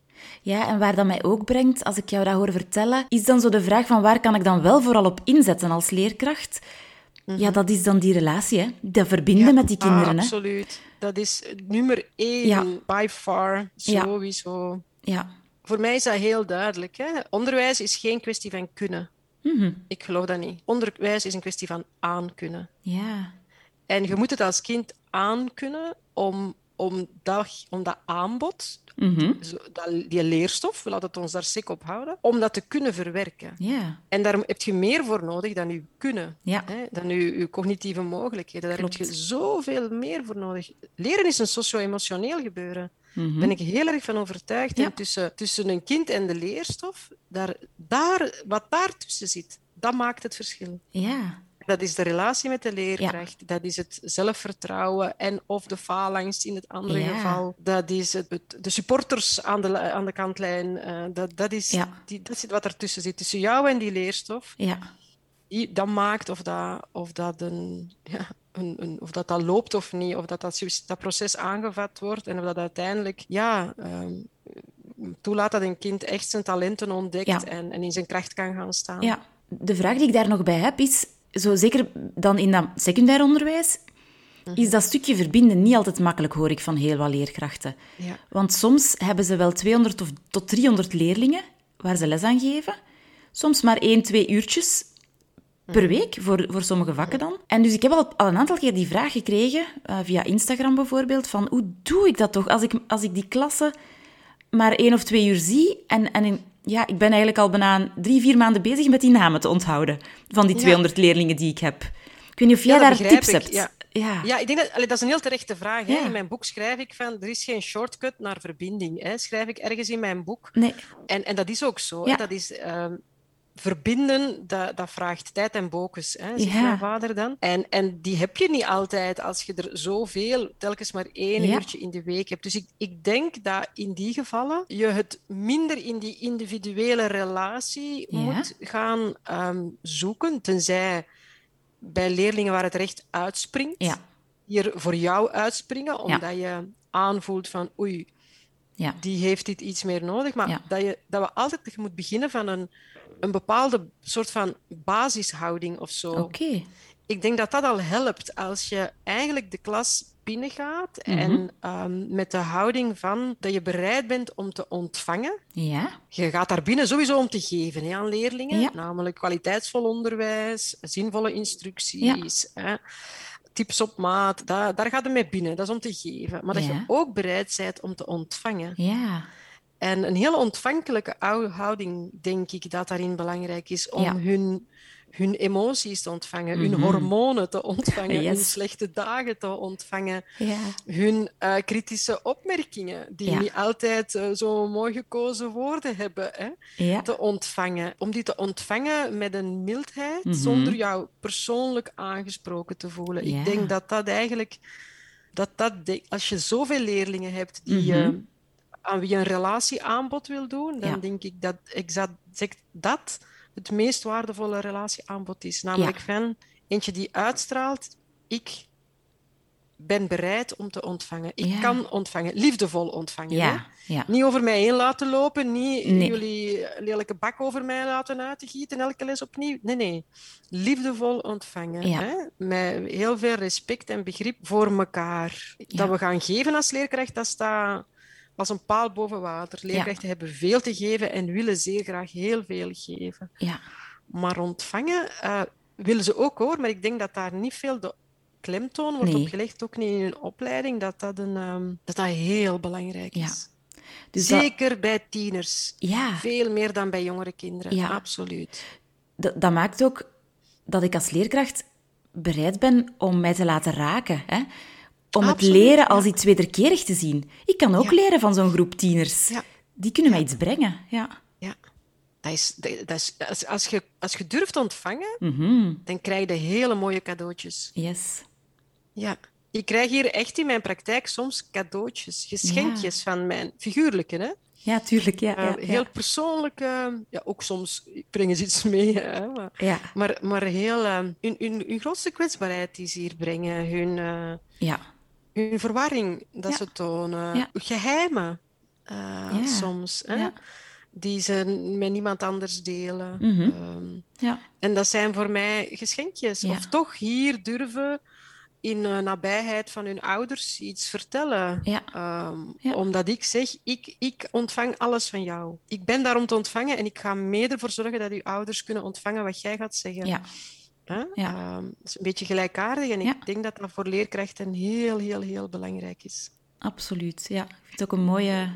Speaker 1: Ja, en waar dat mij ook brengt, als ik jou dat hoor vertellen, is dan zo de vraag van waar kan ik dan wel vooral op inzetten als leerkracht? Ja, dat is dan die relatie, hè? Dat verbinden
Speaker 2: Ja,
Speaker 1: met die kinderen, hè?
Speaker 2: Absoluut. Dat is nummer één,
Speaker 1: Ja.
Speaker 2: by far, sowieso.
Speaker 1: Ja.
Speaker 2: Voor mij is dat heel duidelijk. Hè? Onderwijs is geen kwestie van kunnen.
Speaker 1: Mhm.
Speaker 2: Ik geloof dat niet. Onderwijs is een kwestie van aankunnen.
Speaker 1: Ja.
Speaker 2: En je moet het als kind aankunnen om, om, dat, om dat aanbod,
Speaker 1: Mhm.
Speaker 2: dat, die leerstof, we laten het ons daar sik op houden, om dat te kunnen verwerken.
Speaker 1: Ja.
Speaker 2: En daar heb je meer voor nodig dan je kunnen,
Speaker 1: Ja.
Speaker 2: hè? dan je, je cognitieve mogelijkheden. Daar heb je zoveel meer voor nodig. Leren is een socio-emotioneel gebeuren.
Speaker 1: Mhm.
Speaker 2: Daar ben ik heel erg van overtuigd.
Speaker 1: Ja.
Speaker 2: En tussen, tussen een kind en de leerstof, daar, daar, wat daartussen zit, dat maakt het verschil.
Speaker 1: Ja.
Speaker 2: Dat is de relatie met de leerkracht. Dat is het zelfvertrouwen en of de faalangst in het andere
Speaker 1: Ja.
Speaker 2: geval. Dat is het, het- de supporters aan de, aan de kantlijn. eh, dat, dat, is,
Speaker 1: Ja.
Speaker 2: die, dat is wat ertussen zit. Tussen jou en die leerstof.
Speaker 1: Ja,
Speaker 2: Die, dat maakt of dat, of dat, een, ja, een, een, of dat, dat loopt of niet. Of dat dat, proces aangevat wordt. En of dat uiteindelijk ja, ehm, toelaat dat een kind echt zijn talenten ontdekt. En, en in zijn kracht kan gaan staan.
Speaker 1: ja. De vraag die ik daar nog bij heb is, zo zeker dan in dat secundair onderwijs, is dat stukje verbinden niet altijd makkelijk, hoor ik van heel wat leerkrachten.
Speaker 2: Ja.
Speaker 1: Want soms hebben ze wel 200 of tot 300 leerlingen waar ze les aan geven. Soms maar één, twee uurtjes per week, voor, voor sommige vakken dan. En dus ik heb al, al een aantal keer die vraag gekregen, eh, via Instagram bijvoorbeeld, van hoe doe ik dat toch als ik, als ik die klasse maar één of twee uur zie en, en in- ja, ik ben eigenlijk al bijna drie, vier maanden bezig met die namen te onthouden van die
Speaker 2: Ja.
Speaker 1: 200 leerlingen die ik heb. Ik weet niet of jij
Speaker 2: Ja,
Speaker 1: daar tips
Speaker 2: ik,
Speaker 1: hebt.
Speaker 2: ja.
Speaker 1: Ja.
Speaker 2: Ja, ik denk dat, allee, dat is een heel terechte vraag. Hè.
Speaker 1: Ja.
Speaker 2: In mijn boek schrijf ik van, er is geen shortcut naar verbinding. Hè. Schrijf ik ergens in mijn boek.
Speaker 1: Nee.
Speaker 2: En, en dat is ook zo.
Speaker 1: Ja.
Speaker 2: Dat is, ehm, verbinden, dat, dat vraagt tijd en bokus, hè, zegt
Speaker 1: Ja.
Speaker 2: mijn vader dan. En, en die heb je niet altijd als je er zoveel, telkens maar één
Speaker 1: Ja.
Speaker 2: uurtje in de week hebt. Dus ik, ik denk dat in die gevallen je het minder in die individuele relatie
Speaker 1: Ja.
Speaker 2: moet gaan ehm, zoeken, tenzij bij leerlingen waar het recht uitspringt, hier voor jou uitspringen, omdat je aanvoelt van oei,
Speaker 1: Ja.
Speaker 2: die heeft dit iets meer nodig. Maar dat, je, dat we altijd moet beginnen van een, een bepaalde soort van basishouding of zo.
Speaker 1: Oké.
Speaker 2: Ik denk dat dat al helpt als je eigenlijk de klas binnengaat
Speaker 1: Mhm.
Speaker 2: en ehm, met de houding van dat je bereid bent om te ontvangen.
Speaker 1: Ja.
Speaker 2: Je gaat daar binnen sowieso om te geven hè, aan leerlingen,
Speaker 1: Ja.
Speaker 2: namelijk kwaliteitsvol onderwijs, zinvolle instructies, hè, tips op maat. Daar, daar gaat het mee binnen, dat is om te geven. Maar dat
Speaker 1: Ja.
Speaker 2: je ook bereid bent om te ontvangen.
Speaker 1: Ja.
Speaker 2: En een heel ontvankelijke ou- houding, denk ik, dat daarin belangrijk is om
Speaker 1: Ja.
Speaker 2: hun, hun emoties te ontvangen, hun
Speaker 1: Mhm.
Speaker 2: hormonen te ontvangen, hun slechte dagen te ontvangen,
Speaker 1: Ja.
Speaker 2: hun eh, kritische opmerkingen, die
Speaker 1: Ja.
Speaker 2: niet altijd eh, zo mooi gekozen woorden hebben, hè,
Speaker 1: Ja.
Speaker 2: te ontvangen. Om die te ontvangen met een mildheid,
Speaker 1: Mhm.
Speaker 2: zonder jou persoonlijk aangesproken te voelen.
Speaker 1: Ja.
Speaker 2: Ik denk dat dat eigenlijk, dat dat als je zoveel leerlingen hebt die,
Speaker 1: Mhm.
Speaker 2: eh, aan wie je een relatieaanbod wil doen, dan
Speaker 1: Ja.
Speaker 2: denk ik dat exact dat het meest waardevolle relatieaanbod is. Namelijk van eentje die uitstraalt, ik ben bereid om te ontvangen. Ik
Speaker 1: Ja.
Speaker 2: kan ontvangen, liefdevol ontvangen. hè.
Speaker 1: Ja. Ja.
Speaker 2: Niet over mij heen laten lopen, niet
Speaker 1: Nee.
Speaker 2: jullie lelijke bak over mij laten uitgieten elke les opnieuw. Nee, nee. Liefdevol ontvangen. Hè? Met heel veel respect en begrip voor elkaar. Dat we gaan geven als leerkracht, dat staat als een paal boven water. Leerkrachten hebben veel te geven en willen zeer graag heel veel geven.
Speaker 1: Ja.
Speaker 2: Maar ontvangen eh, willen ze ook hoor, maar ik denk dat daar niet veel de klemtoon wordt
Speaker 1: Nee.
Speaker 2: opgelegd, ook niet in hun opleiding, dat dat, een, ehm, dat, dat heel belangrijk
Speaker 1: Ja.
Speaker 2: is.
Speaker 1: Dus dat-
Speaker 2: Zeker bij tieners.
Speaker 1: Ja.
Speaker 2: Veel meer dan bij jongere kinderen.
Speaker 1: Ja.
Speaker 2: Absoluut.
Speaker 1: dat, dat maakt ook dat ik als leerkracht bereid ben om mij te laten raken. Hè? Om het leren als iets wederkerig te zien. Ik kan ook leren van zo'n groep tieners.
Speaker 2: Ja.
Speaker 1: Die kunnen mij iets brengen. Ja.
Speaker 2: Ja. Dat is, dat is, als, als, je, als je durft ontvangen,
Speaker 1: Mhm.
Speaker 2: dan krijg je hele mooie cadeautjes.
Speaker 1: Yes.
Speaker 2: Ja. Ik krijg hier echt in mijn praktijk soms cadeautjes, geschenkjes van mijn figuurlijke, hè?
Speaker 1: Ja, tuurlijk. Ja,
Speaker 2: Eh,
Speaker 1: ja,
Speaker 2: heel persoonlijke, ja, ook soms brengen ze iets mee, hè, maar,
Speaker 1: Ja.
Speaker 2: maar, maar heel, eh, hun, hun, hun grootste kwetsbaarheid die ze hier brengen, hun, eh,
Speaker 1: Ja.
Speaker 2: Hun verwarring dat
Speaker 1: Ja.
Speaker 2: ze tonen,
Speaker 1: Ja.
Speaker 2: geheimen eh,
Speaker 1: Ja.
Speaker 2: soms, hè, die ze met niemand anders delen.
Speaker 1: Mhm.
Speaker 2: Ehm,
Speaker 1: Ja.
Speaker 2: en dat zijn voor mij geschenkjes. Of toch hier durven in de nabijheid van hun ouders iets vertellen. Ehm. Omdat ik zeg, ik, ik ontvang alles van jou. Ik ben daar om te ontvangen en ik ga mee ervoor zorgen dat uw ouders kunnen ontvangen wat jij gaat zeggen. Hè?
Speaker 1: Ja.
Speaker 2: Ehm, een beetje gelijkaardig en
Speaker 1: Ja.
Speaker 2: ik denk dat dat voor leerkrachten heel, heel, heel belangrijk is.
Speaker 1: Absoluut. Ja. Ik vind het ook een mooie,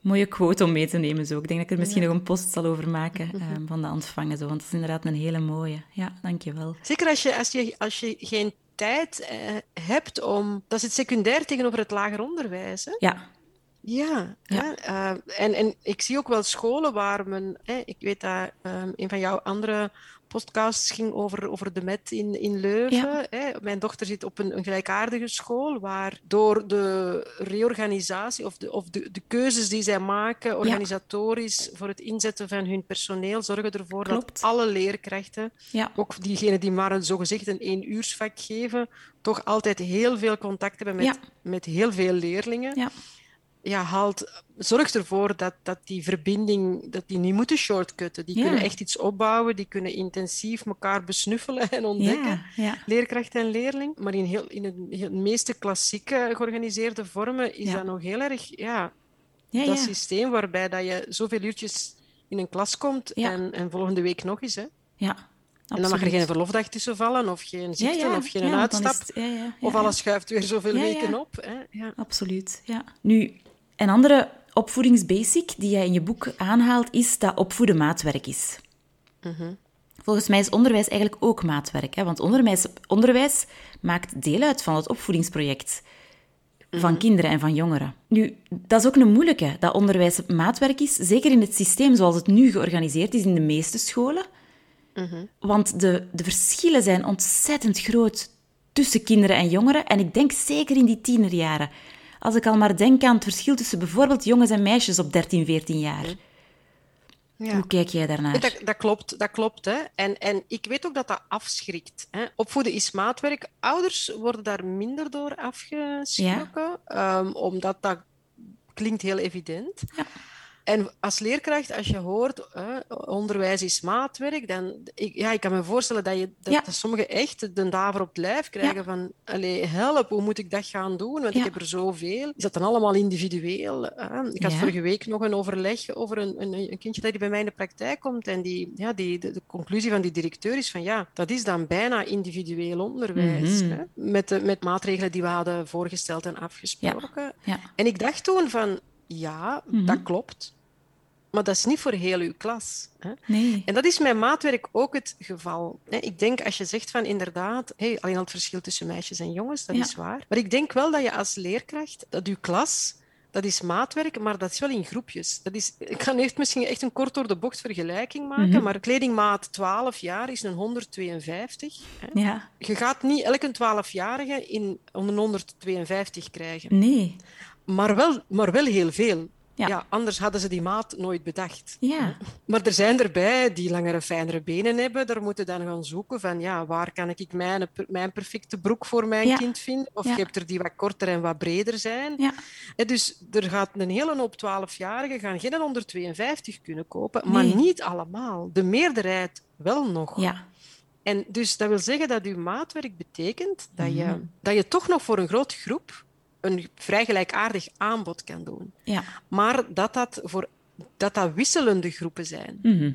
Speaker 1: mooie quote om mee te nemen. Zo. Ik denk dat ik er misschien nog een post zal over maken [LAUGHS] ehm, van de ontvangen. Zo. Want dat is inderdaad een hele mooie. Ja, dankjewel.
Speaker 2: Zeker als je, als je, als je geen tijd eh, hebt om... Dat is het secundair tegenover het lager onderwijs. Hè?
Speaker 1: Ja.
Speaker 2: Ja, ja. Uh, en, en ik zie ook wel scholen waar men, hè, ik weet dat um, een van jouw andere podcasts ging over, over de MET in, in Leuven. Hè. Mijn dochter zit op een, een, gelijkaardige school waar door de reorganisatie of de, of de, de keuzes die zij maken, organisatorisch, voor het inzetten van hun personeel, zorgen ervoor dat alle leerkrachten, ook diegenen die maar een zogezegd een één uursvak geven, toch altijd heel veel contact hebben met, met heel veel leerlingen. Ja, haalt, zorgt ervoor dat, dat die verbinding, dat die niet moeten shortcutten. Die kunnen echt iets opbouwen, die kunnen intensief elkaar besnuffelen en ontdekken, ja, leerkracht en leerling. Maar in, heel, in het, meeste klassieke georganiseerde vormen is dat nog heel erg, ja, dat systeem waarbij dat je zoveel uurtjes in een klas komt en, en volgende week nog eens. Hè.
Speaker 1: Ja,
Speaker 2: en dan mag er geen verlofdag tussen vallen, of geen ziekte, of geen uitstap. of alles schuift weer zoveel weken op. Hè?
Speaker 1: Absoluut, ja. Nu, een andere opvoedingsbasic die jij in je boek aanhaalt, is dat opvoeden maatwerk is. Mhm. Volgens mij is onderwijs eigenlijk ook maatwerk. Hè? Want onderwijs, onderwijs maakt deel uit van het opvoedingsproject van mhm. kinderen en van jongeren. Nu, dat is ook een moeilijke, dat onderwijs maatwerk is. Zeker in het systeem zoals het nu georganiseerd is in de meeste scholen. Mhm. Want de, de verschillen zijn ontzettend groot tussen kinderen en jongeren. En ik denk zeker in die tienerjaren. Als ik al maar denk aan het verschil tussen bijvoorbeeld jongens en meisjes op 13, 14 jaar. Ja. Hoe kijk jij daarnaar?
Speaker 2: Dat, dat, klopt, dat klopt. Hè. En, en ik weet ook dat dat afschrikt. Hè. Opvoeden is maatwerk. Ouders worden daar minder door afgeschrokken, ja. um, omdat dat klinkt heel evident. Ja. En als leerkracht, als je hoort, onderwijs is maatwerk, dan ik, ja, ik kan me voorstellen dat, je, dat, sommigen echt de daver op het lijf krijgen van, allee, help, hoe moet ik dat gaan doen? Want ik heb er zoveel. Is dat dan allemaal individueel? Ik had vorige week nog een overleg over een, een, een, kindje dat bij mij in de praktijk komt en die, ja, die, de, conclusie van die directeur is van, ja, dat is dan bijna individueel onderwijs. Mhm. hè? Met, de, met maatregelen die we hadden voorgesteld en afgesproken. En ik dacht toen van, ja, mhm. dat klopt. Maar dat is niet voor heel uw klas. Hè?
Speaker 1: Nee.
Speaker 2: En dat is met maatwerk ook het geval. Hè? Ik denk als je zegt van inderdaad, hey, alleen al het verschil tussen meisjes en jongens, dat is waar. Maar ik denk wel dat je als leerkracht, dat uw klas, dat is maatwerk, maar dat is wel in groepjes. Dat is, ik kan echt misschien echt een kort door de bocht vergelijking maken, mhm. maar kledingmaat 12 jaar is een 152. Hè?
Speaker 1: Ja.
Speaker 2: Je gaat niet elke 12-jarige in een 152 krijgen.
Speaker 1: Nee.
Speaker 2: Maar wel, maar wel heel veel. Ja. anders hadden ze die maat nooit bedacht.
Speaker 1: Ja.
Speaker 2: Maar er zijn erbij die langere, fijnere benen hebben. Daar moeten dan gaan zoeken van ja, waar kan ik mijn, mijn perfecte broek voor mijn kind vinden? Of je hebt er die wat korter en wat breder zijn.
Speaker 1: Ja.
Speaker 2: dus er gaat een hele hoop 12-jarigen gaan geen 152 kunnen kopen, maar niet allemaal. De meerderheid wel nog.
Speaker 1: Ja.
Speaker 2: En dus dat wil zeggen dat uw maatwerk betekent dat je, mhm. dat je toch nog voor een grote groep een vrij gelijkaardig aanbod kan doen.
Speaker 1: Ja.
Speaker 2: Maar dat dat, voor, dat dat wisselende groepen zijn.
Speaker 1: Mhm.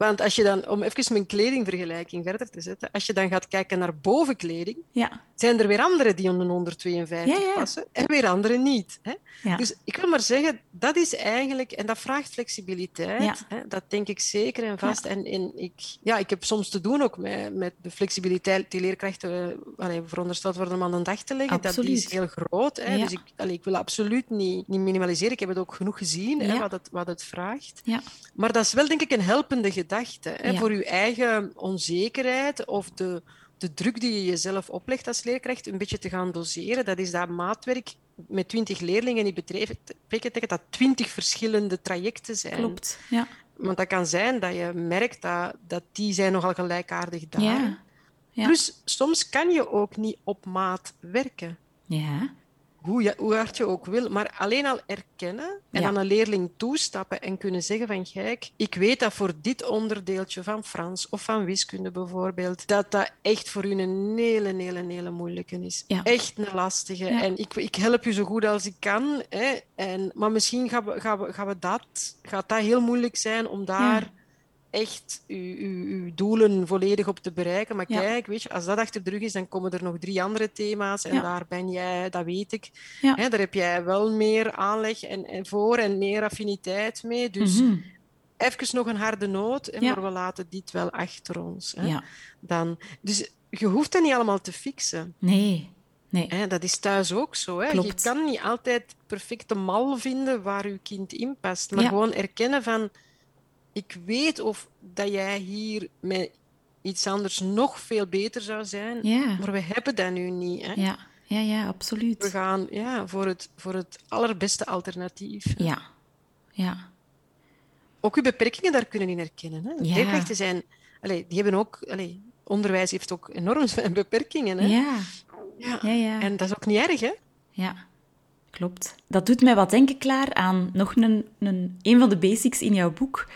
Speaker 2: Want als je dan, om even mijn kledingvergelijking verder te zetten, als je dan gaat kijken naar bovenkleding,
Speaker 1: ja.
Speaker 2: zijn er weer anderen die onder 152 passen en weer anderen niet. Hè? Dus ik wil maar zeggen, dat is eigenlijk, en dat vraagt flexibiliteit, hè? dat denk ik zeker en vast. En, en ik, ja, ik heb soms te doen ook met, met de flexibiliteit die leerkrachten allee, verondersteld worden om aan de dag te leggen. Dat is heel groot. Hè? Dus ik, allee, ik wil absoluut niet, niet minimaliseren. Ik heb het ook genoeg gezien, hè, wat, het, wat het vraagt. Maar dat is wel denk ik een helpende gedachte hè, voor je eigen onzekerheid of de de druk die je jezelf oplegt als leerkracht een beetje te gaan doseren. Dat is dat maatwerk met twintig leerlingen in bedrijf betekent dat twintig verschillende trajecten zijn.
Speaker 1: Klopt, ja.
Speaker 2: Want dat kan zijn dat je merkt dat, dat die zijn nogal gelijkaardig daar.
Speaker 1: Ja.
Speaker 2: Ja. Plus, soms kan je ook niet op maat werken.
Speaker 1: Ja
Speaker 2: hoe, je, hoe hard je ook wil, maar alleen al erkennen en aan een leerling toestappen en kunnen zeggen van kijk, ik weet dat voor dit onderdeeltje van Frans of van wiskunde bijvoorbeeld, dat dat echt voor u een hele, hele, hele moeilijke is. Echt een lastige. En ik, ik help je zo goed als ik kan. Hè. En, maar misschien gaan we, gaan we, gaan we dat, gaat dat heel moeilijk zijn om daar echt uw, doelen volledig op te bereiken. Maar kijk, weet je, als dat achter de rug is, dan komen er nog drie andere thema's. En daar ben jij, dat weet ik. Hè, daar heb jij wel meer aanleg en, en voor en meer affiniteit mee. Dus mm even nog een harde noot, maar we laten dit wel achter ons. Hè. Dan, dus je hoeft dat niet allemaal te fixen.
Speaker 1: Nee. Nee.
Speaker 2: Hè, dat is thuis ook zo. Hè? Je kan niet altijd perfecte mal vinden waar je kind in past. Maar gewoon erkennen van... Ik weet of dat jij hier met iets anders nog veel beter zou zijn.
Speaker 1: Ja.
Speaker 2: Maar we hebben dat nu niet. Hè?
Speaker 1: Ja, ja, ja,
Speaker 2: We
Speaker 1: absoluut.
Speaker 2: gaan ja, voor, het, voor het allerbeste alternatief.
Speaker 1: Ja, ja,
Speaker 2: Ook uw beperkingen daar kunnen in herkennen. Hè?
Speaker 1: Ja.
Speaker 2: Leerkrachten zijn... Allee, die hebben ook... Allee, onderwijs heeft ook enorm [LAUGHS] veel beperkingen. Hè?
Speaker 1: ja,
Speaker 2: Ja.
Speaker 1: ja, ja.
Speaker 2: En dat is ook niet erg, hè?
Speaker 1: Ja, klopt. Dat doet mij wat denken, klaar aan nog een, een, een van de basics in jouw boek.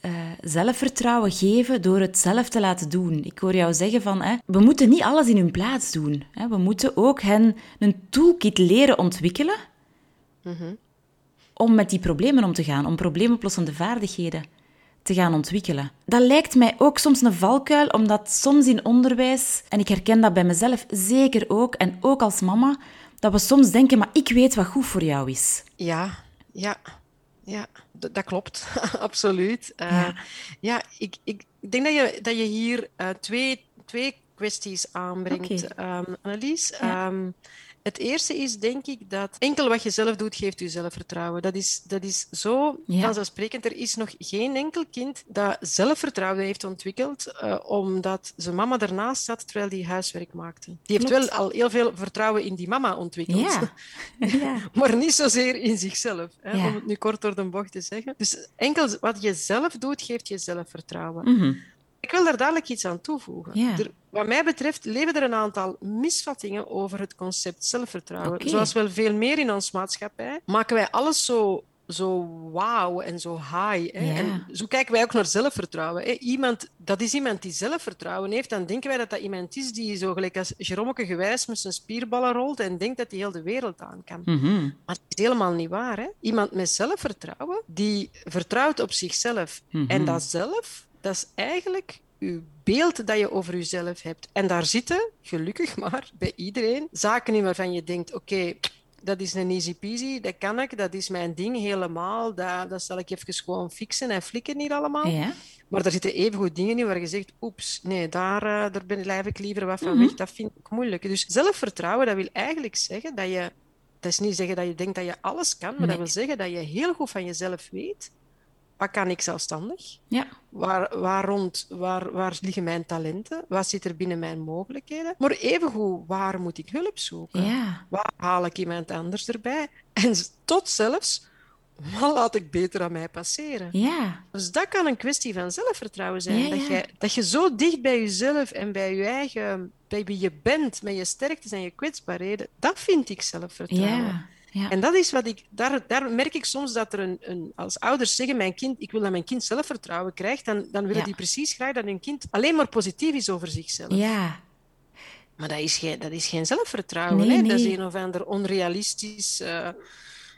Speaker 1: Eh, zelfvertrouwen geven door het zelf te laten doen. Ik hoor jou zeggen van, hè, we moeten niet alles in hun plaats doen. Hè. We moeten ook hen een toolkit leren ontwikkelen om met die problemen om te gaan, om probleemoplossende vaardigheden te gaan ontwikkelen. Dat lijkt mij ook soms een valkuil, omdat soms in onderwijs, en ik herken dat bij mezelf zeker ook, en ook als mama, dat we soms denken, maar ik weet wat goed voor jou is.
Speaker 2: Ja, ja, ja, d- dat klopt, [LAUGHS] absoluut. Eh,
Speaker 1: Ja.
Speaker 2: ja, ik, ik denk dat je, dat je hier eh, twee, twee kwesties aanbrengt,
Speaker 1: Oké.
Speaker 2: ehm, Annelies.
Speaker 1: Ja.
Speaker 2: Ehm, het eerste is, denk ik, dat enkel wat je zelf doet, geeft je zelfvertrouwen. Dat is, dat is zo
Speaker 1: Ja.
Speaker 2: vanzelfsprekend. Er is nog geen enkel kind dat zelfvertrouwen heeft ontwikkeld, eh, omdat zijn mama ernaast zat terwijl die huiswerk maakte. Die heeft
Speaker 1: Klopt.
Speaker 2: wel al heel veel vertrouwen in die mama ontwikkeld.
Speaker 1: Ja. [LAUGHS] ja.
Speaker 2: Maar niet zozeer in zichzelf, hè,
Speaker 1: Ja.
Speaker 2: om het nu kort door de bocht te zeggen. Dus enkel wat je zelf doet, geeft je zelfvertrouwen.
Speaker 1: Mhm.
Speaker 2: Ik wil daar dadelijk iets aan toevoegen. Er, wat mij betreft leven er een aantal misvattingen over het concept zelfvertrouwen. Zoals wel veel meer in onze maatschappij, maken wij alles zo, zo wauw en zo high. Hè?
Speaker 1: Ja.
Speaker 2: En zo kijken wij ook naar zelfvertrouwen. Hè? Iemand, dat is iemand die zelfvertrouwen heeft, dan denken wij dat dat iemand is die zo gelijk als Jeromeke gewijs met zijn spierballen rolt en denkt dat hij heel de wereld aan kan.
Speaker 1: Mhm.
Speaker 2: Maar het is helemaal niet waar. Hè? Iemand met zelfvertrouwen, die vertrouwt op zichzelf.
Speaker 1: Mhm.
Speaker 2: En dat zelf, dat is eigenlijk je beeld dat je over jezelf hebt. En daar zitten, gelukkig maar, bij iedereen, zaken in waarvan je denkt, oké, dat is een easy peasy, dat kan ik, dat is mijn ding helemaal, dat, dat zal ik even gewoon fixen en flikken hier allemaal.
Speaker 1: Ja.
Speaker 2: Maar daar zitten evengoed dingen in waar je zegt, oeps, nee, daar, eh, daar ben, blijf ik liever wat van
Speaker 1: Mhm.
Speaker 2: weg. Dat vind ik moeilijk. Dus zelfvertrouwen, dat wil eigenlijk zeggen dat je... Dat is niet zeggen dat je denkt dat je alles kan, maar
Speaker 1: Nee.
Speaker 2: dat wil zeggen dat je heel goed van jezelf weet. Wat kan ik zelfstandig?
Speaker 1: Ja.
Speaker 2: Waar, waar, rond, waar, waar liggen mijn talenten? Wat zit er binnen mijn mogelijkheden? Maar evengoed, waar moet ik hulp zoeken?
Speaker 1: Ja.
Speaker 2: Waar haal ik iemand anders erbij? En tot zelfs, wat laat ik beter aan mij passeren?
Speaker 1: Ja.
Speaker 2: Dus dat kan een kwestie van zelfvertrouwen zijn.
Speaker 1: Ja,
Speaker 2: Dat, jij, dat je zo dicht bij jezelf en bij je eigen, bij wie je bent, met je sterktes en je kwetsbaarheden, dat vind ik zelfvertrouwen.
Speaker 1: Ja.
Speaker 2: En dat is wat ik, daar, daar merk ik soms dat er een, een, als ouders zeggen, mijn kind, ik wil dat mijn kind zelfvertrouwen krijgt, dan, dan willen
Speaker 1: Ja.
Speaker 2: die precies graag dat hun kind alleen maar positief is over zichzelf.
Speaker 1: Ja.
Speaker 2: Maar dat is geen, dat is geen zelfvertrouwen.
Speaker 1: Nee,
Speaker 2: hè? Dat is een of ander onrealistisch eh,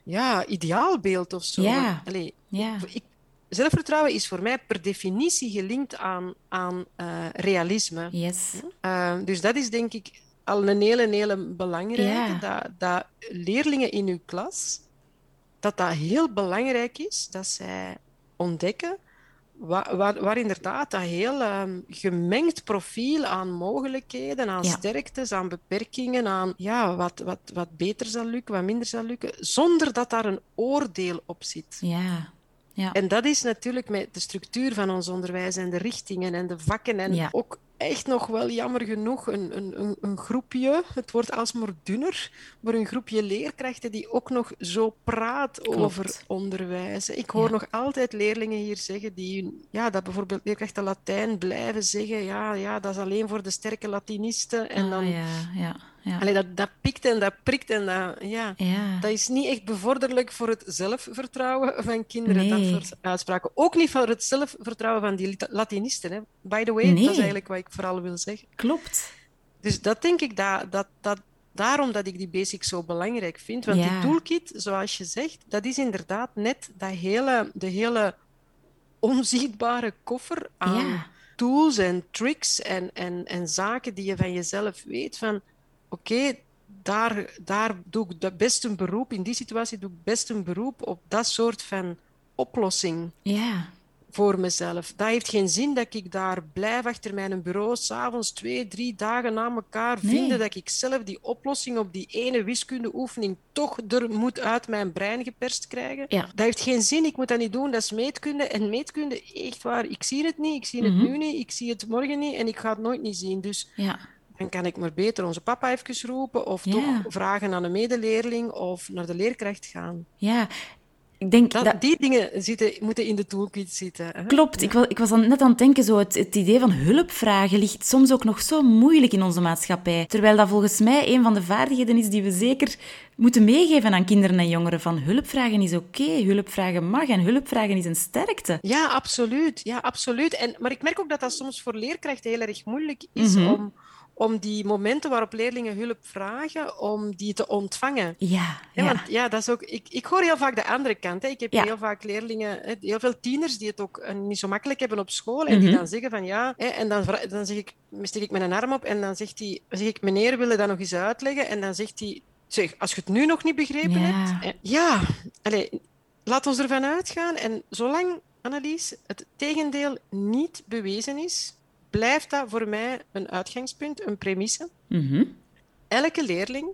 Speaker 2: ja, ideaalbeeld of zo.
Speaker 1: Ja.
Speaker 2: Allee,
Speaker 1: Ja.
Speaker 2: ik, zelfvertrouwen is voor mij per definitie gelinkt aan, aan eh, realisme.
Speaker 1: Yes.
Speaker 2: Eh, dus dat is denk ik al een hele, hele belangrijke.
Speaker 1: Ja.
Speaker 2: Dat, dat leerlingen in uw klas, dat dat heel belangrijk is, dat zij ontdekken waar, waar, waar inderdaad dat heel ehm, gemengd profiel aan mogelijkheden, aan
Speaker 1: Ja.
Speaker 2: sterktes, aan beperkingen, aan ja, wat, wat, wat beter zal lukken, wat minder zal lukken, zonder dat daar een oordeel op zit.
Speaker 1: Ja. Ja.
Speaker 2: En dat is natuurlijk met de structuur van ons onderwijs en de richtingen en de vakken en
Speaker 1: Ja.
Speaker 2: ook echt nog wel jammer genoeg een, een, een, een groepje, het wordt alsmaar dunner, maar een groepje leerkrachten die ook nog zo praat
Speaker 1: Klopt.
Speaker 2: over onderwijs. Ik hoor
Speaker 1: Ja.
Speaker 2: nog altijd leerlingen hier zeggen die, ja, dat bijvoorbeeld leerkrachten Latijn blijven zeggen, ja, ja, dat is alleen voor de sterke Latinisten. En
Speaker 1: Ah,
Speaker 2: dan,
Speaker 1: ja. Ja. Ja.
Speaker 2: allee, dat, dat pikt en dat prikt en dat, ja.
Speaker 1: Ja.
Speaker 2: Dat is niet echt bevorderlijk voor het zelfvertrouwen van kinderen,
Speaker 1: Nee.
Speaker 2: dat soort uitspraken. Ook niet voor het zelfvertrouwen van die Lat- Latinisten. Hè. By the way,
Speaker 1: Nee.
Speaker 2: dat is eigenlijk wat ik vooral wil zeggen.
Speaker 1: Klopt.
Speaker 2: Dus dat denk ik, dat, dat, dat, daarom dat ik die basics zo belangrijk vind. Want
Speaker 1: Ja.
Speaker 2: die toolkit, zoals je zegt, dat is inderdaad net dat hele, de hele onzichtbare koffer aan tools en tricks en, en, en zaken die je van jezelf weet. Van oké, daar, daar doe ik best een beroep, in die situatie doe ik best een beroep op dat soort van oplossing.
Speaker 1: Ja.
Speaker 2: voor mezelf. Dat heeft geen zin dat ik daar blijf achter mijn bureau, s'avonds twee, drie dagen na elkaar
Speaker 1: Nee.
Speaker 2: vinden dat ik zelf die oplossing op die ene wiskundeoefening toch er moet uit mijn brein geperst krijgen.
Speaker 1: Ja.
Speaker 2: Dat heeft geen zin, ik moet dat niet doen, dat is meetkunde. En meetkunde, echt waar, ik zie het niet, ik zie het
Speaker 1: Mhm.
Speaker 2: nu niet, ik zie het morgen niet en ik ga het nooit niet zien. Dus
Speaker 1: Ja.
Speaker 2: Dan kan ik maar beter onze papa even roepen of
Speaker 1: Ja.
Speaker 2: toch vragen aan een medeleerling of naar de leerkracht gaan.
Speaker 1: ja. Ik denk
Speaker 2: Dat,
Speaker 1: dat...
Speaker 2: Die dingen zitten, moeten in de toolkit zitten. Hè?
Speaker 1: Klopt, ik, wa- ik was net aan het denken, zo het, het idee van hulpvragen ligt soms ook nog zo moeilijk in onze maatschappij. Terwijl dat volgens mij een van de vaardigheden is die we zeker moeten meegeven aan kinderen en jongeren. Van hulpvragen is oké, hulpvragen mag en hulpvragen is een sterkte.
Speaker 2: Ja, absoluut. Ja, absoluut. En, maar ik merk ook dat dat soms voor leerkrachten heel erg moeilijk is
Speaker 1: Mhm.
Speaker 2: om, om die momenten waarop leerlingen hulp vragen, om die te ontvangen.
Speaker 1: Ja,
Speaker 2: Ja,
Speaker 1: ja.
Speaker 2: want ja, dat is ook, ik, ik hoor heel vaak de andere kant. Hè. Ik heb
Speaker 1: Ja.
Speaker 2: heel vaak leerlingen, heel veel tieners die het ook eh, niet zo makkelijk hebben op school en die
Speaker 1: Mhm.
Speaker 2: dan zeggen van ja, hè, en dan, dan zeg ik, steek ik mijn arm op en dan zegt hij, zeg ik meneer, wil je dat nog eens uitleggen? En dan zegt hij, zeg, als je het nu nog niet begrepen
Speaker 1: Ja.
Speaker 2: hebt, hè, ja, allez, laat ons ervan uitgaan. En zolang, Annelies, het tegendeel niet bewezen is, blijft dat voor mij een uitgangspunt, een premisse.
Speaker 1: Mhm,
Speaker 2: Elke leerling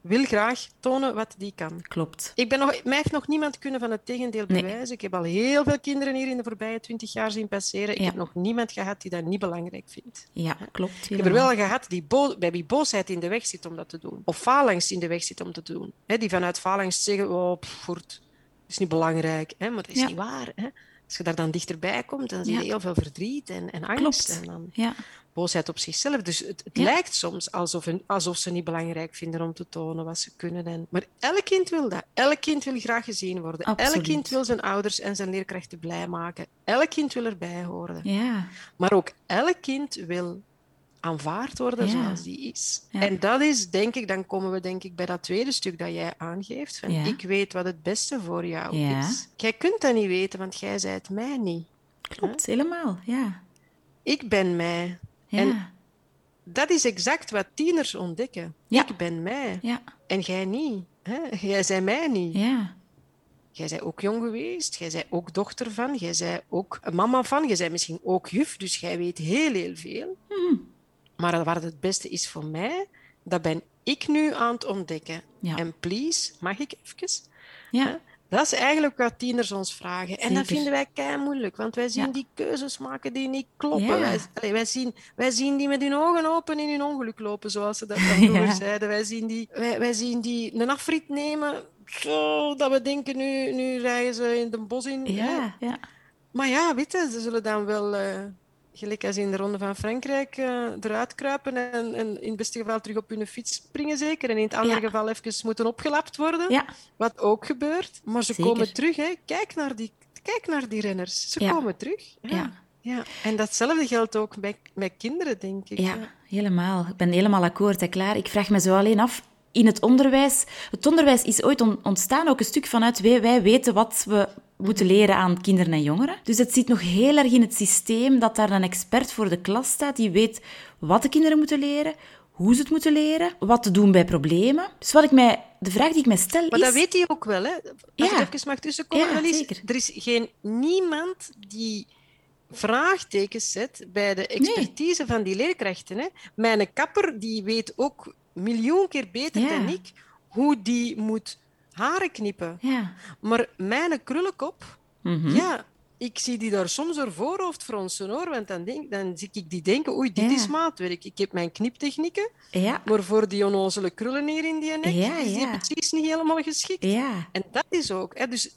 Speaker 2: wil graag tonen wat die kan.
Speaker 1: Klopt.
Speaker 2: Ik ben nog, mij heeft nog niemand kunnen van het tegendeel
Speaker 1: Nee.
Speaker 2: bewijzen. Ik heb al heel veel kinderen hier in de voorbije twintig jaar zien passeren. Ik heb nog niemand gehad die dat niet belangrijk vindt.
Speaker 1: Ja, klopt.
Speaker 2: Ik heb er wel gehad die bij wie boosheid in de weg zit om dat te doen. Of faalangst in de weg zit om te doen. Die vanuit faalangst zeggen, oh, pff, voort, dat is niet belangrijk. Hè, maar dat is
Speaker 1: Ja.
Speaker 2: niet waar. Hè. Als je daar dan dichterbij komt, dan zie je
Speaker 1: Ja.
Speaker 2: heel veel verdriet en, en angst.
Speaker 1: Klopt.
Speaker 2: En dan
Speaker 1: Ja,
Speaker 2: boosheid op zichzelf. Dus het, het
Speaker 1: Ja.
Speaker 2: lijkt soms alsof, hun- alsof ze niet belangrijk vinden om te tonen wat ze kunnen. En, maar elk kind wil dat. Elk kind wil graag gezien worden. Elk
Speaker 1: Absoluut.
Speaker 2: kind wil zijn ouders en zijn leerkrachten blij maken. Elk kind wil erbij horen.
Speaker 1: ja.
Speaker 2: Maar ook elk kind wil aanvaard worden
Speaker 1: Ja.
Speaker 2: zoals die is.
Speaker 1: Ja.
Speaker 2: En dat is, denk ik, dan komen we denk ik bij dat tweede stuk dat jij aangeeft. Van,
Speaker 1: Ja.
Speaker 2: Ik weet wat het beste voor jou is. Jij kunt dat niet weten, want jij zei het mij niet.
Speaker 1: Klopt, helemaal. Ja.
Speaker 2: Ik ben mij.
Speaker 1: Ja.
Speaker 2: En- Dat is exact wat tieners ontdekken. Ik ben mij.
Speaker 1: ja.
Speaker 2: En jij niet. Hè? Jij zei mij niet.
Speaker 1: Ja.
Speaker 2: Jij bent ook jong geweest. Jij bent ook dochter van. Jij bent ook mama van. Jij bent misschien ook juf. Dus jij weet heel, heel veel.
Speaker 1: Mhm.
Speaker 2: Maar wat het beste is voor mij, dat ben ik nu aan het ontdekken.
Speaker 1: Ja.
Speaker 2: En please, mag ik even?
Speaker 1: Ja.
Speaker 2: Dat is eigenlijk wat tieners ons vragen. En dat vinden wij kei moeilijk, want wij zien
Speaker 1: Ja.
Speaker 2: die keuzes maken die niet kloppen.
Speaker 1: Ja.
Speaker 2: Wij, allee, wij, zien, wij zien die met hun ogen open in hun ongeluk lopen, zoals ze dat [LAUGHS] dan vroeger zeiden. Wij zien, die, wij, wij zien die een afrit nemen, zo, dat we denken, nu, nu rijden ze in de bos in. hè.
Speaker 1: Ja. Ja.
Speaker 2: Maar ja, weet je, ze zullen dan wel, eh, gelijk als in de Ronde van Frankrijk, eh, eruit kruipen en, en in het beste geval terug op hun fiets springen zeker. En in het andere
Speaker 1: Ja.
Speaker 2: geval even moeten opgelapt worden.
Speaker 1: Ja.
Speaker 2: Wat ook gebeurt. Maar ze
Speaker 1: Zeker.
Speaker 2: komen terug. Hè. Kijk, naar die, kijk naar die renners. Ze
Speaker 1: Ja.
Speaker 2: komen terug. Ja.
Speaker 1: Ja.
Speaker 2: En datzelfde geldt ook met, met kinderen, denk ik.
Speaker 1: Ja, helemaal. Ik ben helemaal akkoord, hè, klaar. Ik vraag me zo alleen af, in het onderwijs... Het onderwijs is ooit on- ontstaan ook een stuk vanuit wij, wij weten wat we moeten leren aan kinderen en jongeren. Dus het zit nog heel erg in het systeem dat daar een expert voor de klas staat die weet wat de kinderen moeten leren, hoe ze het moeten leren, wat te doen bij problemen. Dus wat ik mij, de vraag die ik mij stel
Speaker 2: Maar
Speaker 1: is...
Speaker 2: dat weet hij ook wel. Hè. Als
Speaker 1: Ja.
Speaker 2: ik even mag tussenkomen,
Speaker 1: Ja,
Speaker 2: Annelies,
Speaker 1: zeker.
Speaker 2: Er is geen niemand die vraagtekens zet bij de expertise van die leerkrachten. Hè. Mijn kapper die weet ook miljoen keer beter
Speaker 1: Ja.
Speaker 2: dan ik hoe die moet haren knippen.
Speaker 1: Ja.
Speaker 2: Maar mijn krullenkop,
Speaker 1: Mhm.
Speaker 2: ja, ik zie die daar soms door voorhoofd fronsen hoor. Want dan, denk, dan zie ik die denken, oei, dit
Speaker 1: Ja.
Speaker 2: is maatwerk. Ik heb mijn kniptechnieken,
Speaker 1: Ja.
Speaker 2: maar voor die onnozele krullen hier in die nek
Speaker 1: Ja,
Speaker 2: is die precies niet helemaal geschikt. En dat is ook, hè, dus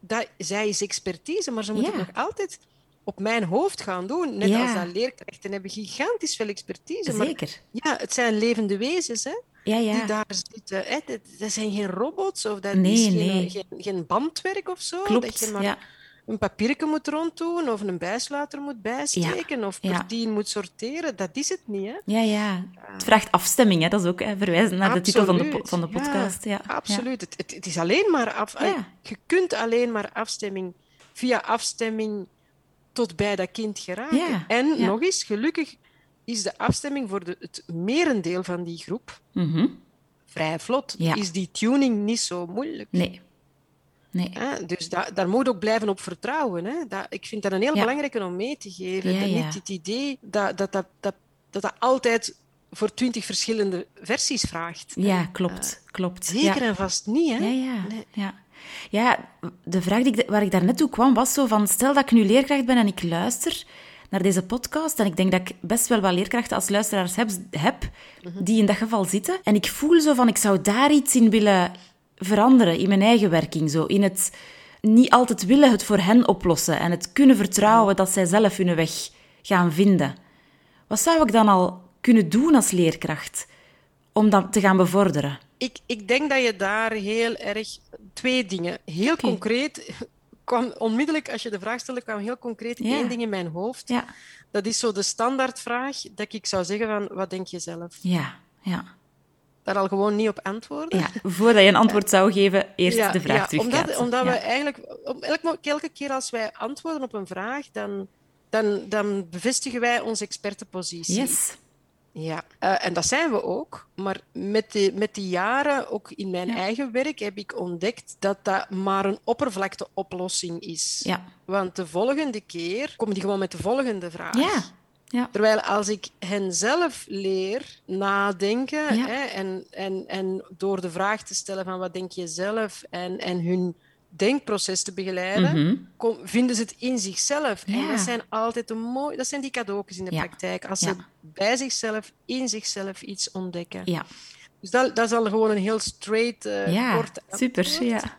Speaker 2: dat, zij is expertise, maar ze moet het nog altijd op mijn hoofd gaan doen. Net als dat leerkrachten hebben gigantisch veel expertise. Maar
Speaker 1: Zeker.
Speaker 2: ja, het zijn levende wezens hè,
Speaker 1: Ja, ja.
Speaker 2: die daar zitten. Hè. Dat, dat zijn geen robots of dat
Speaker 1: Nee,
Speaker 2: is geen,
Speaker 1: nee.
Speaker 2: geen, geen bandwerk of zo. Dat je maar
Speaker 1: ja.
Speaker 2: een papiertje moet ronddoen of een bijsluiter moet bijsteken of per
Speaker 1: ja.
Speaker 2: tien moet sorteren. Dat is het niet. Hè.
Speaker 1: Ja, ja. Het vraagt afstemming, hè. dat is ook hè, verwijzen naar de titel van de, van de podcast. Ja.
Speaker 2: Absoluut. Het, het, het is alleen maar af,
Speaker 1: Ja.
Speaker 2: Je kunt alleen maar afstemming via afstemming tot bij dat kind geraken. En nog eens, gelukkig is de afstemming voor de, het merendeel van die groep
Speaker 1: Mhm.
Speaker 2: vrij vlot.
Speaker 1: Ja.
Speaker 2: Is die tuning niet zo moeilijk.
Speaker 1: Nee. Nee.
Speaker 2: Hè? Dus da daar moet ook blijven op vertrouwen. Hè? Dat, ik vind dat een heel
Speaker 1: Ja.
Speaker 2: belangrijke om mee te geven.
Speaker 1: Ja.
Speaker 2: Niet het idee dat dat, dat, dat, dat dat altijd voor twintig verschillende versies vraagt.
Speaker 1: Ja, klopt. klopt.
Speaker 2: Zeker en vast niet. Hè?
Speaker 1: Ja, ja.
Speaker 2: Nee.
Speaker 1: ja. Ja, de vraag die ik, waar ik daarnet toe kwam was zo van... Stel dat ik nu leerkracht ben en ik luister naar deze podcast en ik denk dat ik best wel wat leerkrachten als luisteraars heb, heb die in dat geval zitten. En ik voel zo van, ik zou daar iets in willen veranderen in mijn eigen werking. Zo. In het niet altijd willen het voor hen oplossen en het kunnen vertrouwen dat zij zelf hun weg gaan vinden. Wat zou ik dan al kunnen doen als leerkracht om dat te gaan bevorderen?
Speaker 2: Ik, ik denk dat je daar heel erg twee dingen. Heel concreet kwam onmiddellijk, als je de vraag stelde, kwam heel concreet
Speaker 1: Ja.
Speaker 2: één ding in mijn hoofd.
Speaker 1: Ja,
Speaker 2: Dat is zo de standaardvraag dat ik zou zeggen van, wat denk je zelf?
Speaker 1: ja, ja.
Speaker 2: Daar al gewoon niet op antwoorden.
Speaker 1: Ja, voordat je een antwoord zou geven, eerst de vraag
Speaker 2: ja. Omdat, omdat we eigenlijk, om- elke, elke keer als wij antwoorden op een vraag, dan, dan, dan bevestigen wij onze expertenpositie.
Speaker 1: Yes.
Speaker 2: Ja, eh, en dat zijn we ook. Maar met de, met die jaren, ook in mijn
Speaker 1: Ja.
Speaker 2: eigen werk, heb ik ontdekt dat dat maar een oppervlakteoplossing is.
Speaker 1: Ja.
Speaker 2: Want de volgende keer komen die gewoon met de volgende vraag.
Speaker 1: Ja. Ja.
Speaker 2: Terwijl als ik hen zelf leer nadenken
Speaker 1: Ja.
Speaker 2: hè, en, en, en door de vraag te stellen van wat denk je zelf en, en hun denkproces te begeleiden,
Speaker 1: Mhm.
Speaker 2: kom- vinden ze het in zichzelf. En dat zijn altijd de mooi, dat zijn die cadeautjes in de
Speaker 1: Ja.
Speaker 2: praktijk. Als ze bij zichzelf, in zichzelf iets ontdekken.
Speaker 1: Ja.
Speaker 2: Dus dat, dat is al gewoon een heel straight, eh
Speaker 1: Ja,
Speaker 2: kort
Speaker 1: super. Ja.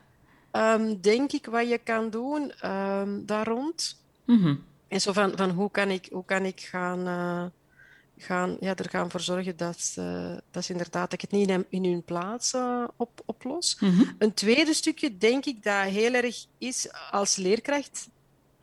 Speaker 2: Ehm, denk ik wat je kan doen ehm, daar rond.
Speaker 1: Mhm.
Speaker 2: En zo van, van hoe kan ik, hoe kan ik gaan, eh, gaan, ja, er gaan voor zorgen dat, eh, dat ze inderdaad, dat ik het niet in, in hun plaats eh, op, oplos.
Speaker 1: Mhm.
Speaker 2: Een tweede stukje denk ik dat heel erg is als leerkracht,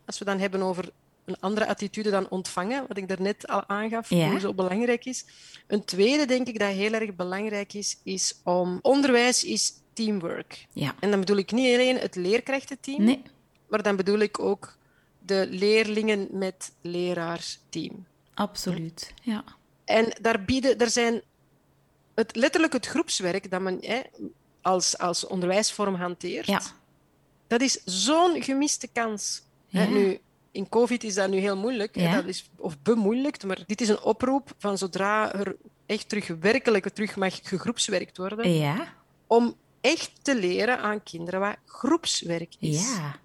Speaker 2: als we dan hebben over een andere attitude dan ontvangen, wat ik daarnet al aangaf,
Speaker 1: Ja.
Speaker 2: hoe zo belangrijk is. Een tweede denk ik dat heel erg belangrijk is, is om onderwijs is teamwork.
Speaker 1: Ja.
Speaker 2: En dan bedoel ik niet alleen het leerkrachtenteam,
Speaker 1: Nee.
Speaker 2: maar dan bedoel ik ook de leerlingen met leraarsteam.
Speaker 1: Absoluut. Ja.
Speaker 2: En daar bieden, er zijn het, letterlijk het groepswerk dat men hè, als, als onderwijsvorm hanteert.
Speaker 1: Ja.
Speaker 2: Dat is zo'n gemiste kans. Hè, nu, in COVID is dat nu heel moeilijk,
Speaker 1: Ja.
Speaker 2: dat is, of bemoeilijkt, maar dit is een oproep van zodra er echt terug werkelijk terug mag gegroepswerkt worden,
Speaker 1: Ja.
Speaker 2: om echt te leren aan kinderen wat groepswerk is.
Speaker 1: Ja.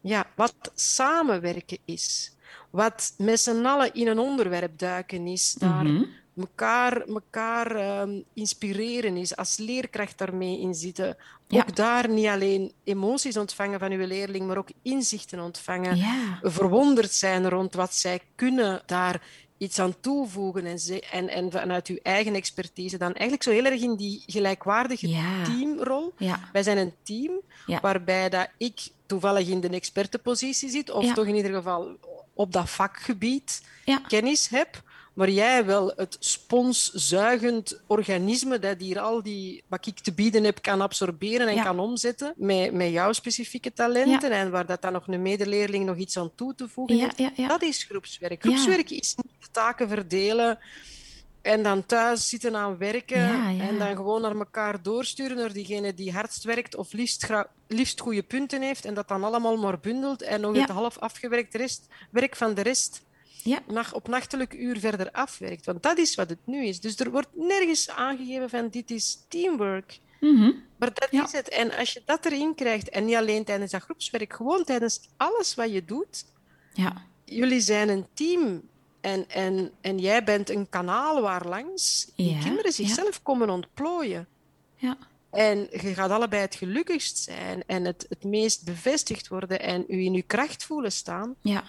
Speaker 2: Ja, wat samenwerken is. Wat met z'n allen in een onderwerp duiken is. Daar
Speaker 1: Mhm.
Speaker 2: elkaar, elkaar ehm, inspireren is. Als leerkracht daarmee in zitten.
Speaker 1: Ja.
Speaker 2: Ook daar niet alleen emoties ontvangen van uw leerling, maar ook inzichten ontvangen.
Speaker 1: Ja.
Speaker 2: Verwonderd zijn rond wat zij kunnen. Daar iets aan toevoegen. En, ze, en, en vanuit uw eigen expertise dan eigenlijk zo heel erg in die gelijkwaardige
Speaker 1: Ja.
Speaker 2: teamrol.
Speaker 1: Ja.
Speaker 2: Wij zijn een team
Speaker 1: Ja.
Speaker 2: waarbij dat ik toevallig in de expertenpositie zit, of toch in ieder geval op dat vakgebied
Speaker 1: Ja.
Speaker 2: kennis heb, maar jij wel het sponszuigend organisme dat hier al die, wat ik te bieden heb, kan absorberen en
Speaker 1: Ja.
Speaker 2: kan omzetten met, met jouw specifieke talenten en waar dat dan nog een medeleerling nog iets aan toe te voegen heeft. Dat is groepswerk. Groepswerk is niet de taken verdelen en dan thuis zitten aan werken
Speaker 1: Ja, ja.
Speaker 2: en dan gewoon naar elkaar doorsturen naar diegene die hardst werkt of liefst, liefst goede punten heeft en dat dan allemaal maar bundelt en nog
Speaker 1: Ja.
Speaker 2: het half afgewerkt rest, werk van de rest
Speaker 1: Ja.
Speaker 2: nacht, op nachtelijk uur verder afwerkt. Want dat is wat het nu is. Dus er wordt nergens aangegeven van dit is teamwork.
Speaker 1: Mhm.
Speaker 2: Maar dat is het. En als je dat erin krijgt, en niet alleen tijdens dat groepswerk, gewoon tijdens alles wat je doet,
Speaker 1: Ja.
Speaker 2: jullie zijn een team. En, en, en jij bent een kanaal waar langs die
Speaker 1: Ja,
Speaker 2: kinderen
Speaker 1: ja.
Speaker 2: zichzelf komen ontplooien.
Speaker 1: Ja.
Speaker 2: En je gaat allebei het gelukkigst zijn en het, het meest bevestigd worden en u in uw kracht voelen staan,
Speaker 1: Ja.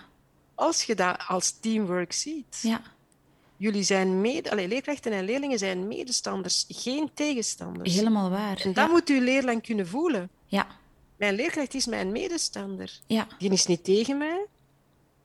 Speaker 2: als je dat als teamwork ziet.
Speaker 1: Ja.
Speaker 2: Jullie zijn mede, allee, leerkrachten en leerlingen zijn medestanders, geen tegenstanders.
Speaker 1: Helemaal waar.
Speaker 2: En dat
Speaker 1: ja.
Speaker 2: moet uw leerling kunnen voelen.
Speaker 1: Ja.
Speaker 2: Mijn leerkracht is mijn medestander.
Speaker 1: Ja.
Speaker 2: Die is niet tegen mij.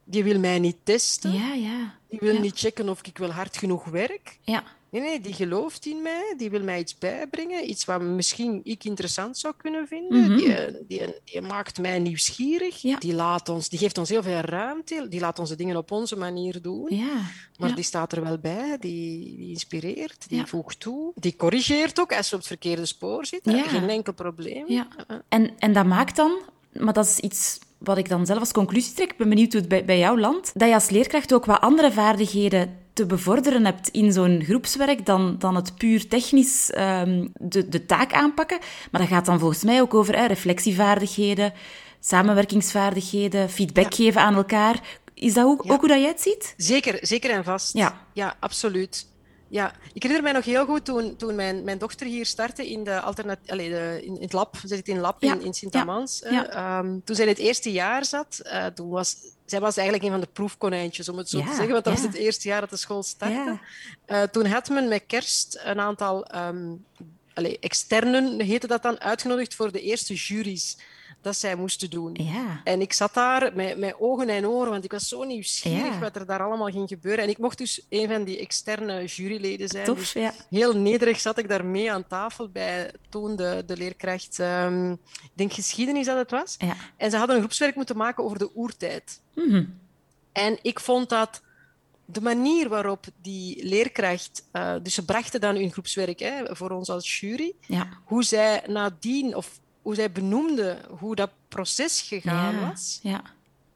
Speaker 2: Die wil mij niet testen.
Speaker 1: Ja, ja.
Speaker 2: Die wil
Speaker 1: Ja.
Speaker 2: niet checken of ik wel hard genoeg werk.
Speaker 1: Ja.
Speaker 2: Nee, nee, die gelooft in mij, die wil mij iets bijbrengen, iets wat misschien ik interessant zou kunnen vinden.
Speaker 1: Mhm.
Speaker 2: die, die, die maakt mij nieuwsgierig,
Speaker 1: Ja.
Speaker 2: die, laat ons, die geeft ons heel veel ruimte, die laat onze dingen op onze manier doen.
Speaker 1: Ja.
Speaker 2: Maar
Speaker 1: ja.
Speaker 2: die staat er wel bij, die, die inspireert, die voegt toe, die corrigeert ook als ze op het verkeerde spoor zit.
Speaker 1: Ja.
Speaker 2: Geen enkel probleem.
Speaker 1: Ja. En, en dat maakt dan, maar dat is iets wat ik dan zelf als conclusie trek, ik ben benieuwd hoe het bij, bij jou landt, dat je als leerkracht ook wat andere vaardigheden te bevorderen hebt in zo'n groepswerk dan, dan het puur technisch ehm, de, de taak aanpakken. Maar dat gaat dan volgens mij ook over hè, reflectievaardigheden, samenwerkingsvaardigheden, feedback geven aan elkaar. Is dat ook,
Speaker 2: Ja.
Speaker 1: ook hoe dat jij het ziet?
Speaker 2: Zeker, zeker en vast.
Speaker 1: Ja.
Speaker 2: ja absoluut. Ja, ik herinner mij nog heel goed toen, toen mijn, mijn dochter hier startte in, de alternat allee, de, in, in het lab. Ze zit in het lab
Speaker 1: Ja,
Speaker 2: in, in Sint-Amans.
Speaker 1: ja.
Speaker 2: Ehm, toen zij in het eerste jaar zat, eh, toen was, zij was eigenlijk een van de proefkonijntjes, om het zo
Speaker 1: Ja,
Speaker 2: te zeggen. Want dat was het eerste jaar dat de school startte. Eh, toen had men met kerst een aantal allee, externen, heette dat dan, uitgenodigd voor de eerste juries dat zij moesten doen.
Speaker 1: Ja.
Speaker 2: En ik zat daar met, met ogen en oren, want ik was zo nieuwsgierig
Speaker 1: Ja.
Speaker 2: wat er daar allemaal ging gebeuren. En ik mocht dus een van die externe juryleden zijn.
Speaker 1: Tof,
Speaker 2: Dus
Speaker 1: ja.
Speaker 2: heel nederig zat ik daar mee aan tafel bij toen de, de leerkracht, ehm, ik denk geschiedenis dat het was.
Speaker 1: Ja.
Speaker 2: En ze hadden een groepswerk moeten maken over de oertijd.
Speaker 1: Mhm.
Speaker 2: En ik vond dat de manier waarop die leerkracht, eh, dus ze brachten dan hun groepswerk hè, voor ons als jury,
Speaker 1: Ja.
Speaker 2: hoe zij nadien, of hoe zij benoemde hoe dat proces gegaan
Speaker 1: Ja.
Speaker 2: was.
Speaker 1: Ja.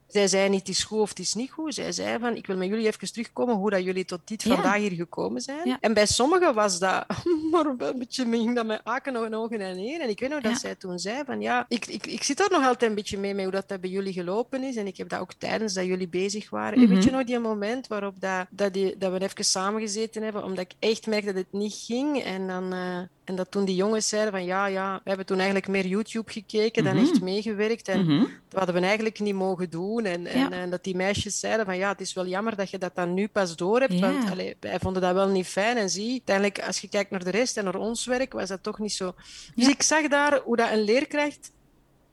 Speaker 2: Zij zei niet, het is goed of het is niet goed. Zij zei van, ik wil met jullie even terugkomen hoe dat jullie tot dit
Speaker 1: Ja.
Speaker 2: vandaag hier gekomen zijn. En bij sommigen was dat, [LAUGHS] maar een beetje, ging dat met aken en ogen en neer. En ik weet nog dat zij toen zei van, ja, ik, ik, ik zit daar nog altijd een beetje mee, met hoe dat, dat bij jullie gelopen is. En ik heb dat ook tijdens dat jullie bezig waren. En
Speaker 1: Mhm.
Speaker 2: weet je nog die moment waarop dat, dat, die, dat we even samengezeten hebben, omdat ik echt merkte dat het niet ging. En dan... eh, en dat toen die jongens zeiden van ja, ja, we hebben toen eigenlijk meer YouTube gekeken dan
Speaker 1: Mhm.
Speaker 2: echt meegewerkt. En
Speaker 1: Mhm.
Speaker 2: dat hadden we eigenlijk niet mogen doen. En, en,
Speaker 1: Ja.
Speaker 2: en dat die meisjes zeiden van ja, het is wel jammer dat je dat dan nu pas door hebt. Want allee, wij vonden dat wel niet fijn. En zie, uiteindelijk als je kijkt naar de rest en naar ons werk, was dat toch niet zo. Dus
Speaker 1: Ja.
Speaker 2: ik zag daar hoe dat een leerkracht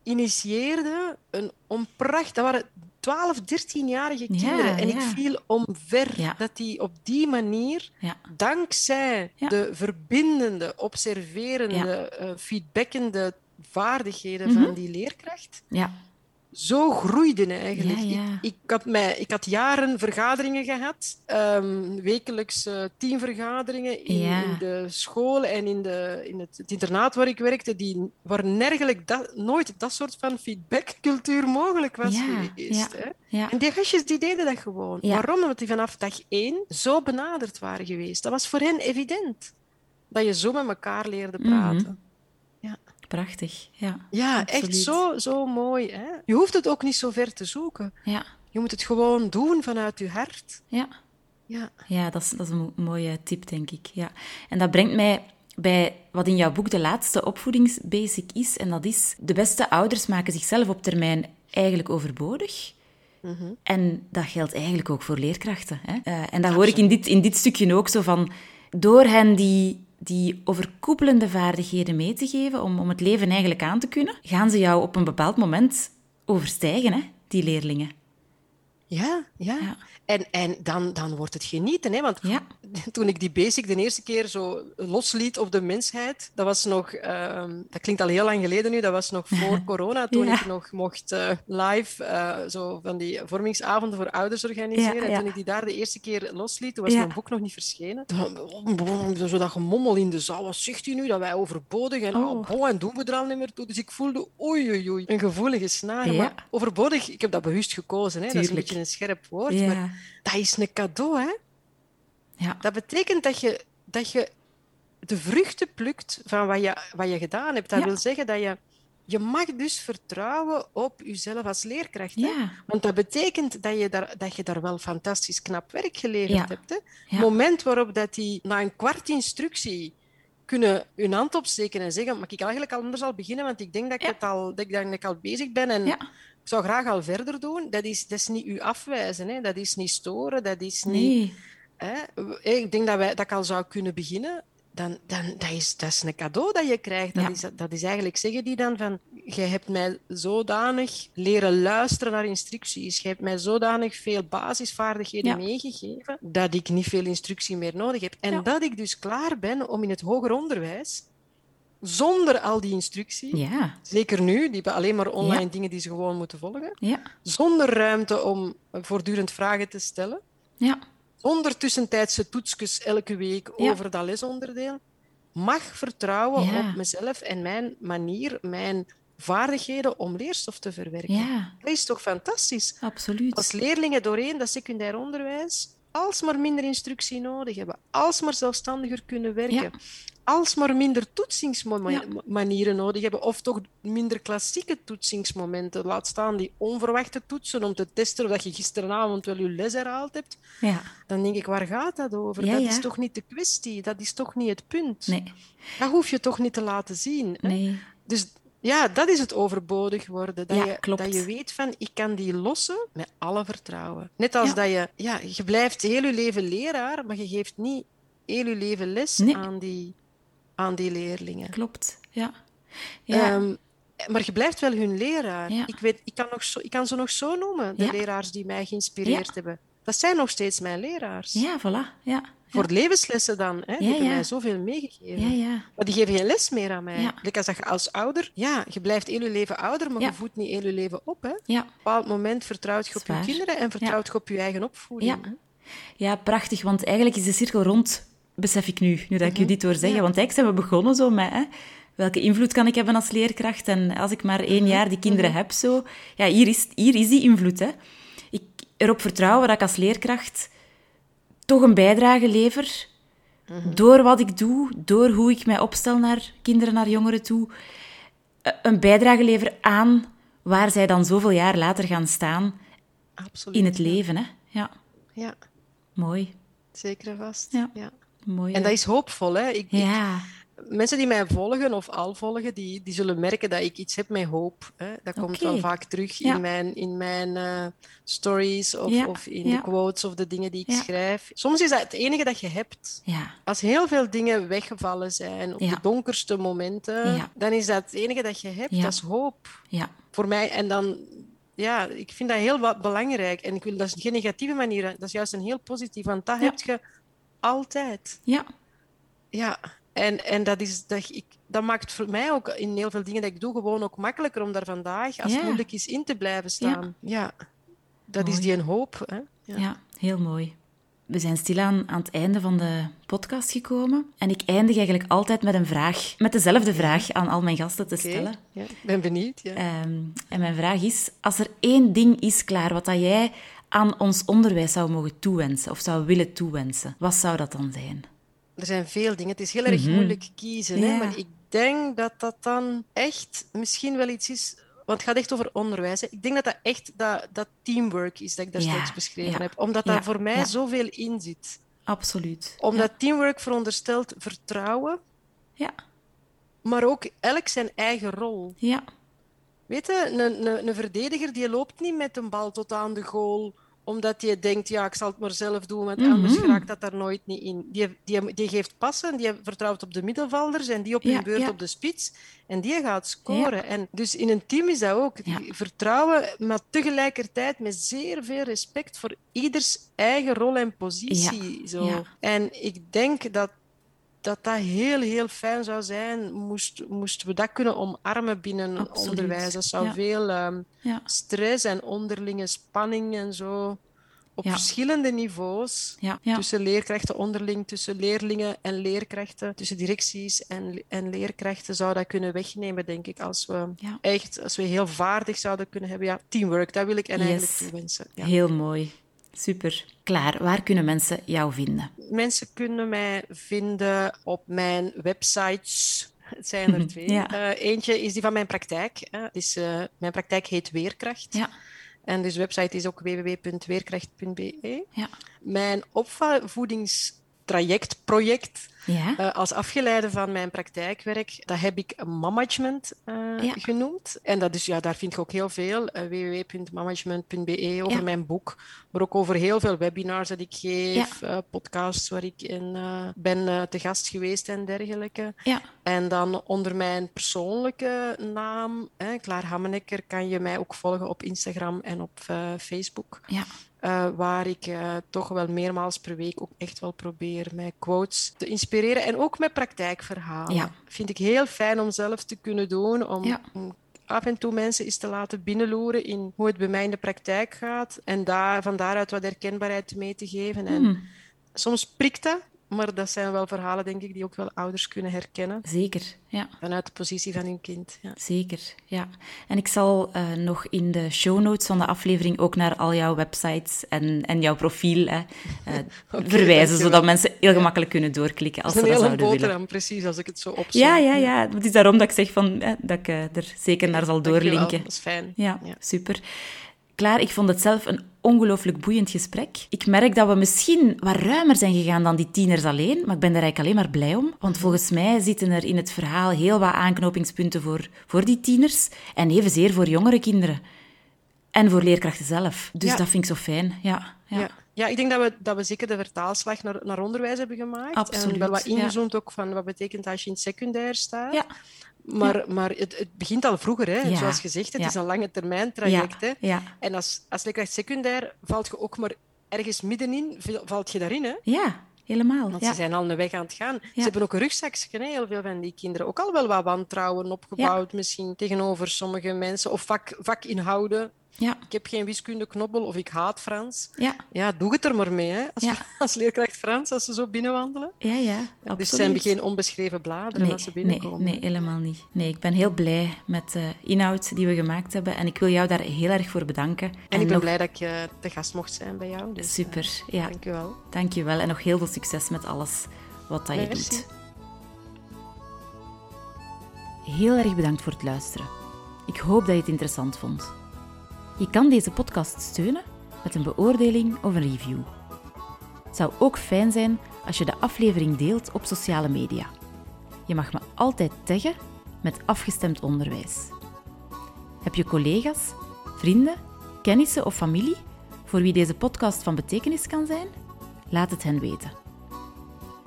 Speaker 2: initieerde een onpracht. Dat waren 12, 13-jarige
Speaker 1: Ja,
Speaker 2: kinderen. en ik viel omver dat die op die manier dankzij de verbindende, observerende, eh, feedbackende vaardigheden
Speaker 1: Mhm.
Speaker 2: van die leerkracht,
Speaker 1: Ja.
Speaker 2: Zo groeiden eigenlijk.
Speaker 1: Ja, ja.
Speaker 2: Ik, ik, had mij, ik had jaren vergaderingen gehad, ehm, wekelijks eh, teamvergaderingen in,
Speaker 1: Ja.
Speaker 2: in de school en in, de, in het, het internaat waar ik werkte, die, waar nergelijk dat, nooit dat soort van feedbackcultuur mogelijk was geweest.
Speaker 1: ja.
Speaker 2: Hè?
Speaker 1: Ja.
Speaker 2: En die gastjes die deden dat gewoon. Waarom? Omdat die vanaf dag één zo benaderd waren geweest. Dat was voor hen evident. Dat je zo met elkaar leerde
Speaker 1: Mhm.
Speaker 2: praten.
Speaker 1: Prachtig. Ja.
Speaker 2: Ja,
Speaker 1: Absoluut.
Speaker 2: echt zo, zo mooi. Hè? Je hoeft het ook niet zo ver te zoeken.
Speaker 1: Ja.
Speaker 2: Je moet het gewoon doen vanuit je hart.
Speaker 1: Ja.
Speaker 2: Ja,
Speaker 1: Ja, dat is, dat is een mo- mooie tip, denk ik. Ja. En dat brengt mij bij wat in jouw boek de laatste opvoedingsbasic is. En dat is, de beste ouders maken zichzelf op termijn eigenlijk overbodig. En dat geldt eigenlijk ook voor leerkrachten. Hè? Eh, en dat hoor ik in dit, in dit stukje ook zo van... Door hen die, die overkoepelende vaardigheden mee te geven om, om het leven eigenlijk aan te kunnen, gaan ze jou op een bepaald moment overstijgen, hè, die leerlingen.
Speaker 2: Ja, ja.
Speaker 1: Ja.
Speaker 2: En, en dan, dan wordt het genieten. Hè? Want
Speaker 1: Ja. [LAUGHS]
Speaker 2: toen ik die basic de eerste keer zo losliet op de mensheid, dat was nog, ehm, dat klinkt al heel lang geleden nu, dat was nog voor [LAUGHS] corona, toen
Speaker 1: Ja.
Speaker 2: ik nog mocht eh, live eh, zo van die vormingsavonden voor ouders organiseren. En toen ik die daar de eerste keer losliet, toen was mijn boek nog niet verschenen. Zo dat gemommel in de zaal, wat zegt u nu, dat wij overbodig en,
Speaker 1: Oh.
Speaker 2: oh. en doen we er al niet meer toe. Dus ik voelde, oei, oei, oei, een gevoelige snaar. Maar overbodig, ik heb dat bewust gekozen, hè? dat is een
Speaker 1: Tuurlijk.
Speaker 2: beetje een scherp woord,
Speaker 1: Ja.
Speaker 2: maar dat is een cadeau, hè.
Speaker 1: Ja.
Speaker 2: Dat betekent dat je, dat je de vruchten plukt van wat je, wat je gedaan hebt. Dat
Speaker 1: Ja.
Speaker 2: wil zeggen dat je... Je mag dus vertrouwen op jezelf als leerkracht. Hè?
Speaker 1: Ja.
Speaker 2: Want dat betekent dat je, daar, dat je daar wel fantastisch knap werk geleverd
Speaker 1: Ja.
Speaker 2: hebt. Hè?
Speaker 1: Ja.
Speaker 2: Het moment waarop dat die na een kwart instructie kunnen hun hand opsteken en zeggen mag ik eigenlijk al anders al beginnen, want ik denk dat ik, het al, dat ik, dat ik al bezig ben en
Speaker 1: Ja.
Speaker 2: Ik zou graag al verder doen. Dat is, dat is niet u afwijzen, hè? dat is niet storen, dat is niet...
Speaker 1: Nee.
Speaker 2: Hè? Ik denk dat, wij, dat ik al zou kunnen beginnen. dan, dan dat is dat is een cadeau dat je krijgt. Dat,
Speaker 1: Ja.
Speaker 2: is, dat is eigenlijk, zeggen die dan van, jij hebt mij zodanig leren luisteren naar instructies, jij hebt mij zodanig veel basisvaardigheden
Speaker 1: Ja.
Speaker 2: meegegeven, dat ik niet veel instructie meer nodig heb. En
Speaker 1: Ja.
Speaker 2: dat ik dus klaar ben om in het hoger onderwijs, zonder al die instructie,
Speaker 1: Ja,
Speaker 2: zeker nu, die hebben alleen maar online
Speaker 1: Ja.
Speaker 2: dingen die ze gewoon moeten volgen,
Speaker 1: ja,
Speaker 2: zonder ruimte om voortdurend vragen te stellen,
Speaker 1: ja,
Speaker 2: zonder tussentijdse toetsjes elke week over dat lesonderdeel, mag vertrouwen op mezelf en mijn manier, mijn vaardigheden om leerstof te verwerken. Dat is toch fantastisch?
Speaker 1: absoluut.
Speaker 2: Als leerlingen doorheen dat secundair onderwijs alsmaar minder instructie nodig hebben, alsmaar zelfstandiger kunnen werken,
Speaker 1: Ja.
Speaker 2: alsmaar minder toetsingsmanieren nodig hebben, of toch minder klassieke toetsingsmomenten. Laat staan die onverwachte toetsen om te testen of dat je gisteravond wel je les herhaald hebt.
Speaker 1: Ja,
Speaker 2: Dan denk ik, waar gaat dat over? Dat is toch niet de kwestie? Dat is toch niet het punt?
Speaker 1: nee,
Speaker 2: Dat hoef je toch niet te laten zien? hè?
Speaker 1: nee.
Speaker 2: Dus ja, dat is het overbodig worden. Dat,
Speaker 1: Ja,
Speaker 2: je,
Speaker 1: klopt.
Speaker 2: dat je weet van, ik kan die lossen met alle vertrouwen. Net als
Speaker 1: Ja.
Speaker 2: dat je, ja, je blijft heel je leven leraar, maar je geeft niet heel je leven les
Speaker 1: Nee.
Speaker 2: aan, die, aan die leerlingen.
Speaker 1: Klopt, ja. Ja,
Speaker 2: Ehm, maar je blijft wel hun leraar.
Speaker 1: Ja.
Speaker 2: Ik, weet, ik, kan nog zo, ik kan ze nog zo noemen, de leraars die mij geïnspireerd hebben. Dat zijn nog steeds mijn leraars.
Speaker 1: ja, voilà, ja.
Speaker 2: Voor levenslessen dan. Hè? Die hebben mij zoveel meegegeven.
Speaker 1: Ja, ja,
Speaker 2: Maar die geven geen les meer aan mij. Like als als ouder, ja, je blijft heel je leven ouder, maar je voedt niet heel je leven op. Hè? Op een bepaald moment vertrouwt je op je kinderen en vertrouwt je op je eigen opvoeding.
Speaker 1: Ja. prachtig, want eigenlijk is de cirkel rond, besef ik nu, nu dat ik je dit hoor zeggen.
Speaker 2: Mhm.
Speaker 1: Want eigenlijk zijn we begonnen zo met, hè, welke invloed kan ik hebben als leerkracht? En als ik maar
Speaker 2: Mhm.
Speaker 1: één jaar die kinderen heb, zo... Ja, hier is, hier is die invloed, hè. Ik erop vertrouwen dat ik als leerkracht toch een bijdrage lever,
Speaker 2: Mhm.
Speaker 1: door wat ik doe, door hoe ik mij opstel naar kinderen, naar jongeren toe, eh, een bijdrage lever aan waar zij dan zoveel jaar later gaan staan
Speaker 2: Absoluut.
Speaker 1: in het leven, hè. Ja,
Speaker 2: Ja,
Speaker 1: mooi.
Speaker 2: zeker en vast.
Speaker 1: Ja.
Speaker 2: Ja.
Speaker 1: Mooi.
Speaker 2: En dat is hoopvol. Hè? Ik, ik-
Speaker 1: Ja,
Speaker 2: mensen die mij volgen of al volgen, die, die zullen merken dat ik iets heb met hoop. Hè? Dat komt wel vaak terug
Speaker 1: Ja.
Speaker 2: in mijn, in mijn eh, stories of,
Speaker 1: Ja,
Speaker 2: of in
Speaker 1: ja.
Speaker 2: de quotes of de dingen die ik schrijf. Soms is dat het enige dat je hebt. Als heel veel dingen weggevallen zijn op de donkerste momenten, dan is dat het enige dat je hebt. Dat is hoop
Speaker 1: ja,
Speaker 2: voor mij. En dan, ja, ik vind dat heel wat belangrijk. En ik wil, dat is geen negatieve manier, dat is juist een heel positief, want dat
Speaker 1: Ja.
Speaker 2: heb je altijd.
Speaker 1: ja,
Speaker 2: Ja, en, en dat, is, dat, ik, dat maakt voor mij ook in heel veel dingen dat ik doe gewoon ook makkelijker om daar vandaag, als
Speaker 1: Ja.
Speaker 2: het moeilijk is, in te blijven staan. Ja, dat is die een hoop. Hè?
Speaker 1: ja,
Speaker 2: Ja.
Speaker 1: heel mooi. We zijn stilaan aan het einde van de podcast gekomen. En ik eindig eigenlijk altijd met een vraag, met dezelfde vraag aan al mijn gasten te stellen.
Speaker 2: ja, ik ben benieuwd. Ja.
Speaker 1: Ehm, en mijn vraag is, als er één ding is klaar wat dat jij aan ons onderwijs zou mogen toewensen, of zou willen toewensen, wat zou dat dan zijn?
Speaker 2: Er zijn veel dingen. Het is heel erg moeilijk kiezen. Hè? Maar ik denk dat dat dan echt misschien wel iets is. Want het gaat echt over onderwijs. Hè. Ik denk dat dat echt dat, dat teamwork is dat ik daar
Speaker 1: Ja,
Speaker 2: straks beschreven
Speaker 1: ja,
Speaker 2: heb. Omdat
Speaker 1: ja,
Speaker 2: daar voor mij zoveel in zit.
Speaker 1: Absoluut.
Speaker 2: Omdat teamwork veronderstelt vertrouwen,
Speaker 1: Ja,
Speaker 2: maar ook elk zijn eigen rol.
Speaker 1: ja,
Speaker 2: Weet je, een, een, een verdediger die loopt niet met een bal tot aan de goal omdat je denkt, ja, ik zal het maar zelf doen, want anders
Speaker 1: Mhm.
Speaker 2: raakt dat daar nooit niet in. Die, die, die geeft passen, die vertrouwt op de middenvelders en die op
Speaker 1: Ja,
Speaker 2: hun beurt
Speaker 1: ja.
Speaker 2: op de spits. En die gaat scoren. En dus in een team is dat ook. Vertrouwen, maar tegelijkertijd met zeer veel respect voor ieders eigen rol en positie. Zo. En ik denk dat dat dat heel, heel fijn zou zijn, moest, moesten we dat kunnen omarmen binnen
Speaker 1: Absoluut.
Speaker 2: onderwijs. Dat zou
Speaker 1: Ja.
Speaker 2: veel ehm,
Speaker 1: ja,
Speaker 2: stress en onderlinge spanning en zo op
Speaker 1: Ja.
Speaker 2: verschillende niveaus.
Speaker 1: ja, ja.
Speaker 2: Tussen leerkrachten onderling, tussen leerlingen en leerkrachten, tussen directies en, en leerkrachten zou dat kunnen wegnemen, denk ik, als we echt, als we heel vaardig zouden kunnen hebben. Ja, teamwork, dat wil ik en eigenlijk
Speaker 1: Yes.
Speaker 2: toewensen. Ja.
Speaker 1: Heel mooi. Super. Klaar, waar kunnen mensen jou vinden?
Speaker 2: Mensen kunnen mij vinden op mijn websites. Het zijn er twee.
Speaker 1: Ja.
Speaker 2: Eh, eentje is die van mijn praktijk. is, eh, mijn praktijk heet Weerkracht.
Speaker 1: Ja,
Speaker 2: En dus de website is ook www.weerkracht.be.
Speaker 1: ja,
Speaker 2: Mijn opvoedings trajectproject
Speaker 1: Ja?
Speaker 2: eh, als afgeleide van mijn praktijkwerk. Dat heb ik management eh,
Speaker 1: Ja.
Speaker 2: genoemd. En dat is, ja, daar vind je ook heel veel. eh, www.management.be over
Speaker 1: Ja.
Speaker 2: mijn boek. Maar ook over heel veel webinars dat ik geef. podcasts waar ik in ben te gast geweest en dergelijke.
Speaker 1: Ja.
Speaker 2: En dan onder mijn persoonlijke naam, Klaar Hammenekker, kan je mij ook volgen op Instagram en op Facebook.
Speaker 1: Ja.
Speaker 2: Eh, waar ik eh, toch wel meermaals per week ook echt wel probeer mijn quotes te inspireren. En ook met praktijkverhalen.
Speaker 1: Ja.
Speaker 2: Vind ik heel fijn om zelf te kunnen doen. Om,
Speaker 1: Ja.
Speaker 2: om af en toe mensen eens te laten binnenloeren in hoe het bij mij in de praktijk gaat. En daar, van daaruit wat herkenbaarheid mee te geven. En
Speaker 1: Hmm,
Speaker 2: soms prikt dat, maar dat zijn wel verhalen, denk ik, die ook wel ouders kunnen herkennen.
Speaker 1: zeker, ja.
Speaker 2: Vanuit de positie van hun kind. Ja.
Speaker 1: Zeker, ja. En ik zal eh, nog in de show notes van de aflevering ook naar al jouw websites en, en jouw profiel hè, eh, [LAUGHS] verwijzen, zodat mensen heel gemakkelijk kunnen doorklikken als
Speaker 2: Dat
Speaker 1: ze dat zouden willen.
Speaker 2: boterham, precies, als ik het zo opzoek.
Speaker 1: Ja, ja, ja. Het is daarom dat ik zeg van, eh, dat ik er zeker naar zal
Speaker 2: Dankjewel,
Speaker 1: doorlinken.
Speaker 2: Dat is fijn.
Speaker 1: Ja,
Speaker 2: Ja.
Speaker 1: super. Klaar, ik vond het zelf een ongelooflijk boeiend gesprek. Ik merk dat we misschien wat ruimer zijn gegaan dan die tieners alleen, maar ik ben daar eigenlijk alleen maar blij om. Want volgens mij zitten er in het verhaal heel wat aanknopingspunten voor, voor die tieners en evenzeer voor jongere kinderen. En voor leerkrachten zelf. Dus
Speaker 2: Ja.
Speaker 1: dat vind ik zo fijn. Ja, ja.
Speaker 2: Ja. Ja, ik denk dat we, dat we zeker de vertaalslag naar, naar onderwijs hebben gemaakt.
Speaker 1: Absoluut,
Speaker 2: En wel wat
Speaker 1: ja.
Speaker 2: ingezoomd ook van wat betekent als je in het secundair staat.
Speaker 1: Ja.
Speaker 2: Maar, maar het, het begint al vroeger, hè.
Speaker 1: Ja.
Speaker 2: zoals gezegd. Het
Speaker 1: Ja.
Speaker 2: is een lange termijn traject. Hè. En als, als leerkracht secundair valt je ook maar ergens middenin, val- valt je daarin. Hè.
Speaker 1: Ja, helemaal.
Speaker 2: Want ze zijn al een weg aan het gaan. Ze hebben ook een rugzakje, hè, heel veel van die kinderen. Ook al wel wat wantrouwen opgebouwd misschien tegenover sommige mensen. Of vak, vakinhouden.
Speaker 1: Ja,
Speaker 2: Ik heb geen wiskundeknobbel of ik haat Frans.
Speaker 1: ja,
Speaker 2: Ja, doe het er maar mee, hè. Als,
Speaker 1: Ja. [LAUGHS]
Speaker 2: als leerkracht Frans, als ze zo binnenwandelen.
Speaker 1: ja, ja
Speaker 2: Dus
Speaker 1: absoluut.
Speaker 2: het zijn geen onbeschreven bladeren
Speaker 1: Nee,
Speaker 2: als ze
Speaker 1: nee,
Speaker 2: binnenkomen.
Speaker 1: nee, helemaal niet. Nee, ik ben heel blij met de inhoud die we gemaakt hebben. En ik wil jou daar heel erg voor bedanken.
Speaker 2: En ik ben
Speaker 1: nog-
Speaker 2: blij dat ik eh, te gast mocht zijn bij jou. Dus,
Speaker 1: Super, ja.
Speaker 2: Dank je wel.
Speaker 1: Dank je wel. En nog heel veel succes met alles wat dat je
Speaker 2: Merci.
Speaker 1: doet. Heel erg bedankt voor het luisteren. Ik hoop dat je het interessant vond. Je kan deze podcast steunen met een beoordeling of een review. Het zou ook fijn zijn als je de aflevering deelt op sociale media. Je mag me altijd taggen met afgestemd onderwijs. Heb je collega's, vrienden, kennissen of familie voor wie deze podcast van betekenis kan zijn? Laat het hen weten.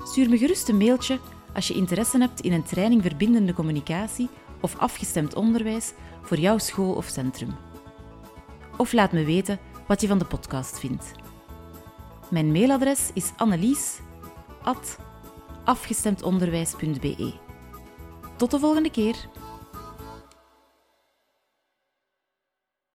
Speaker 1: Stuur me gerust een mailtje als je interesse hebt in een training verbindende communicatie of afgestemd onderwijs voor jouw school of centrum. Of laat me weten wat je van de podcast vindt. Mijn mailadres is annelies.afgestemdonderwijs.be. Tot de volgende keer!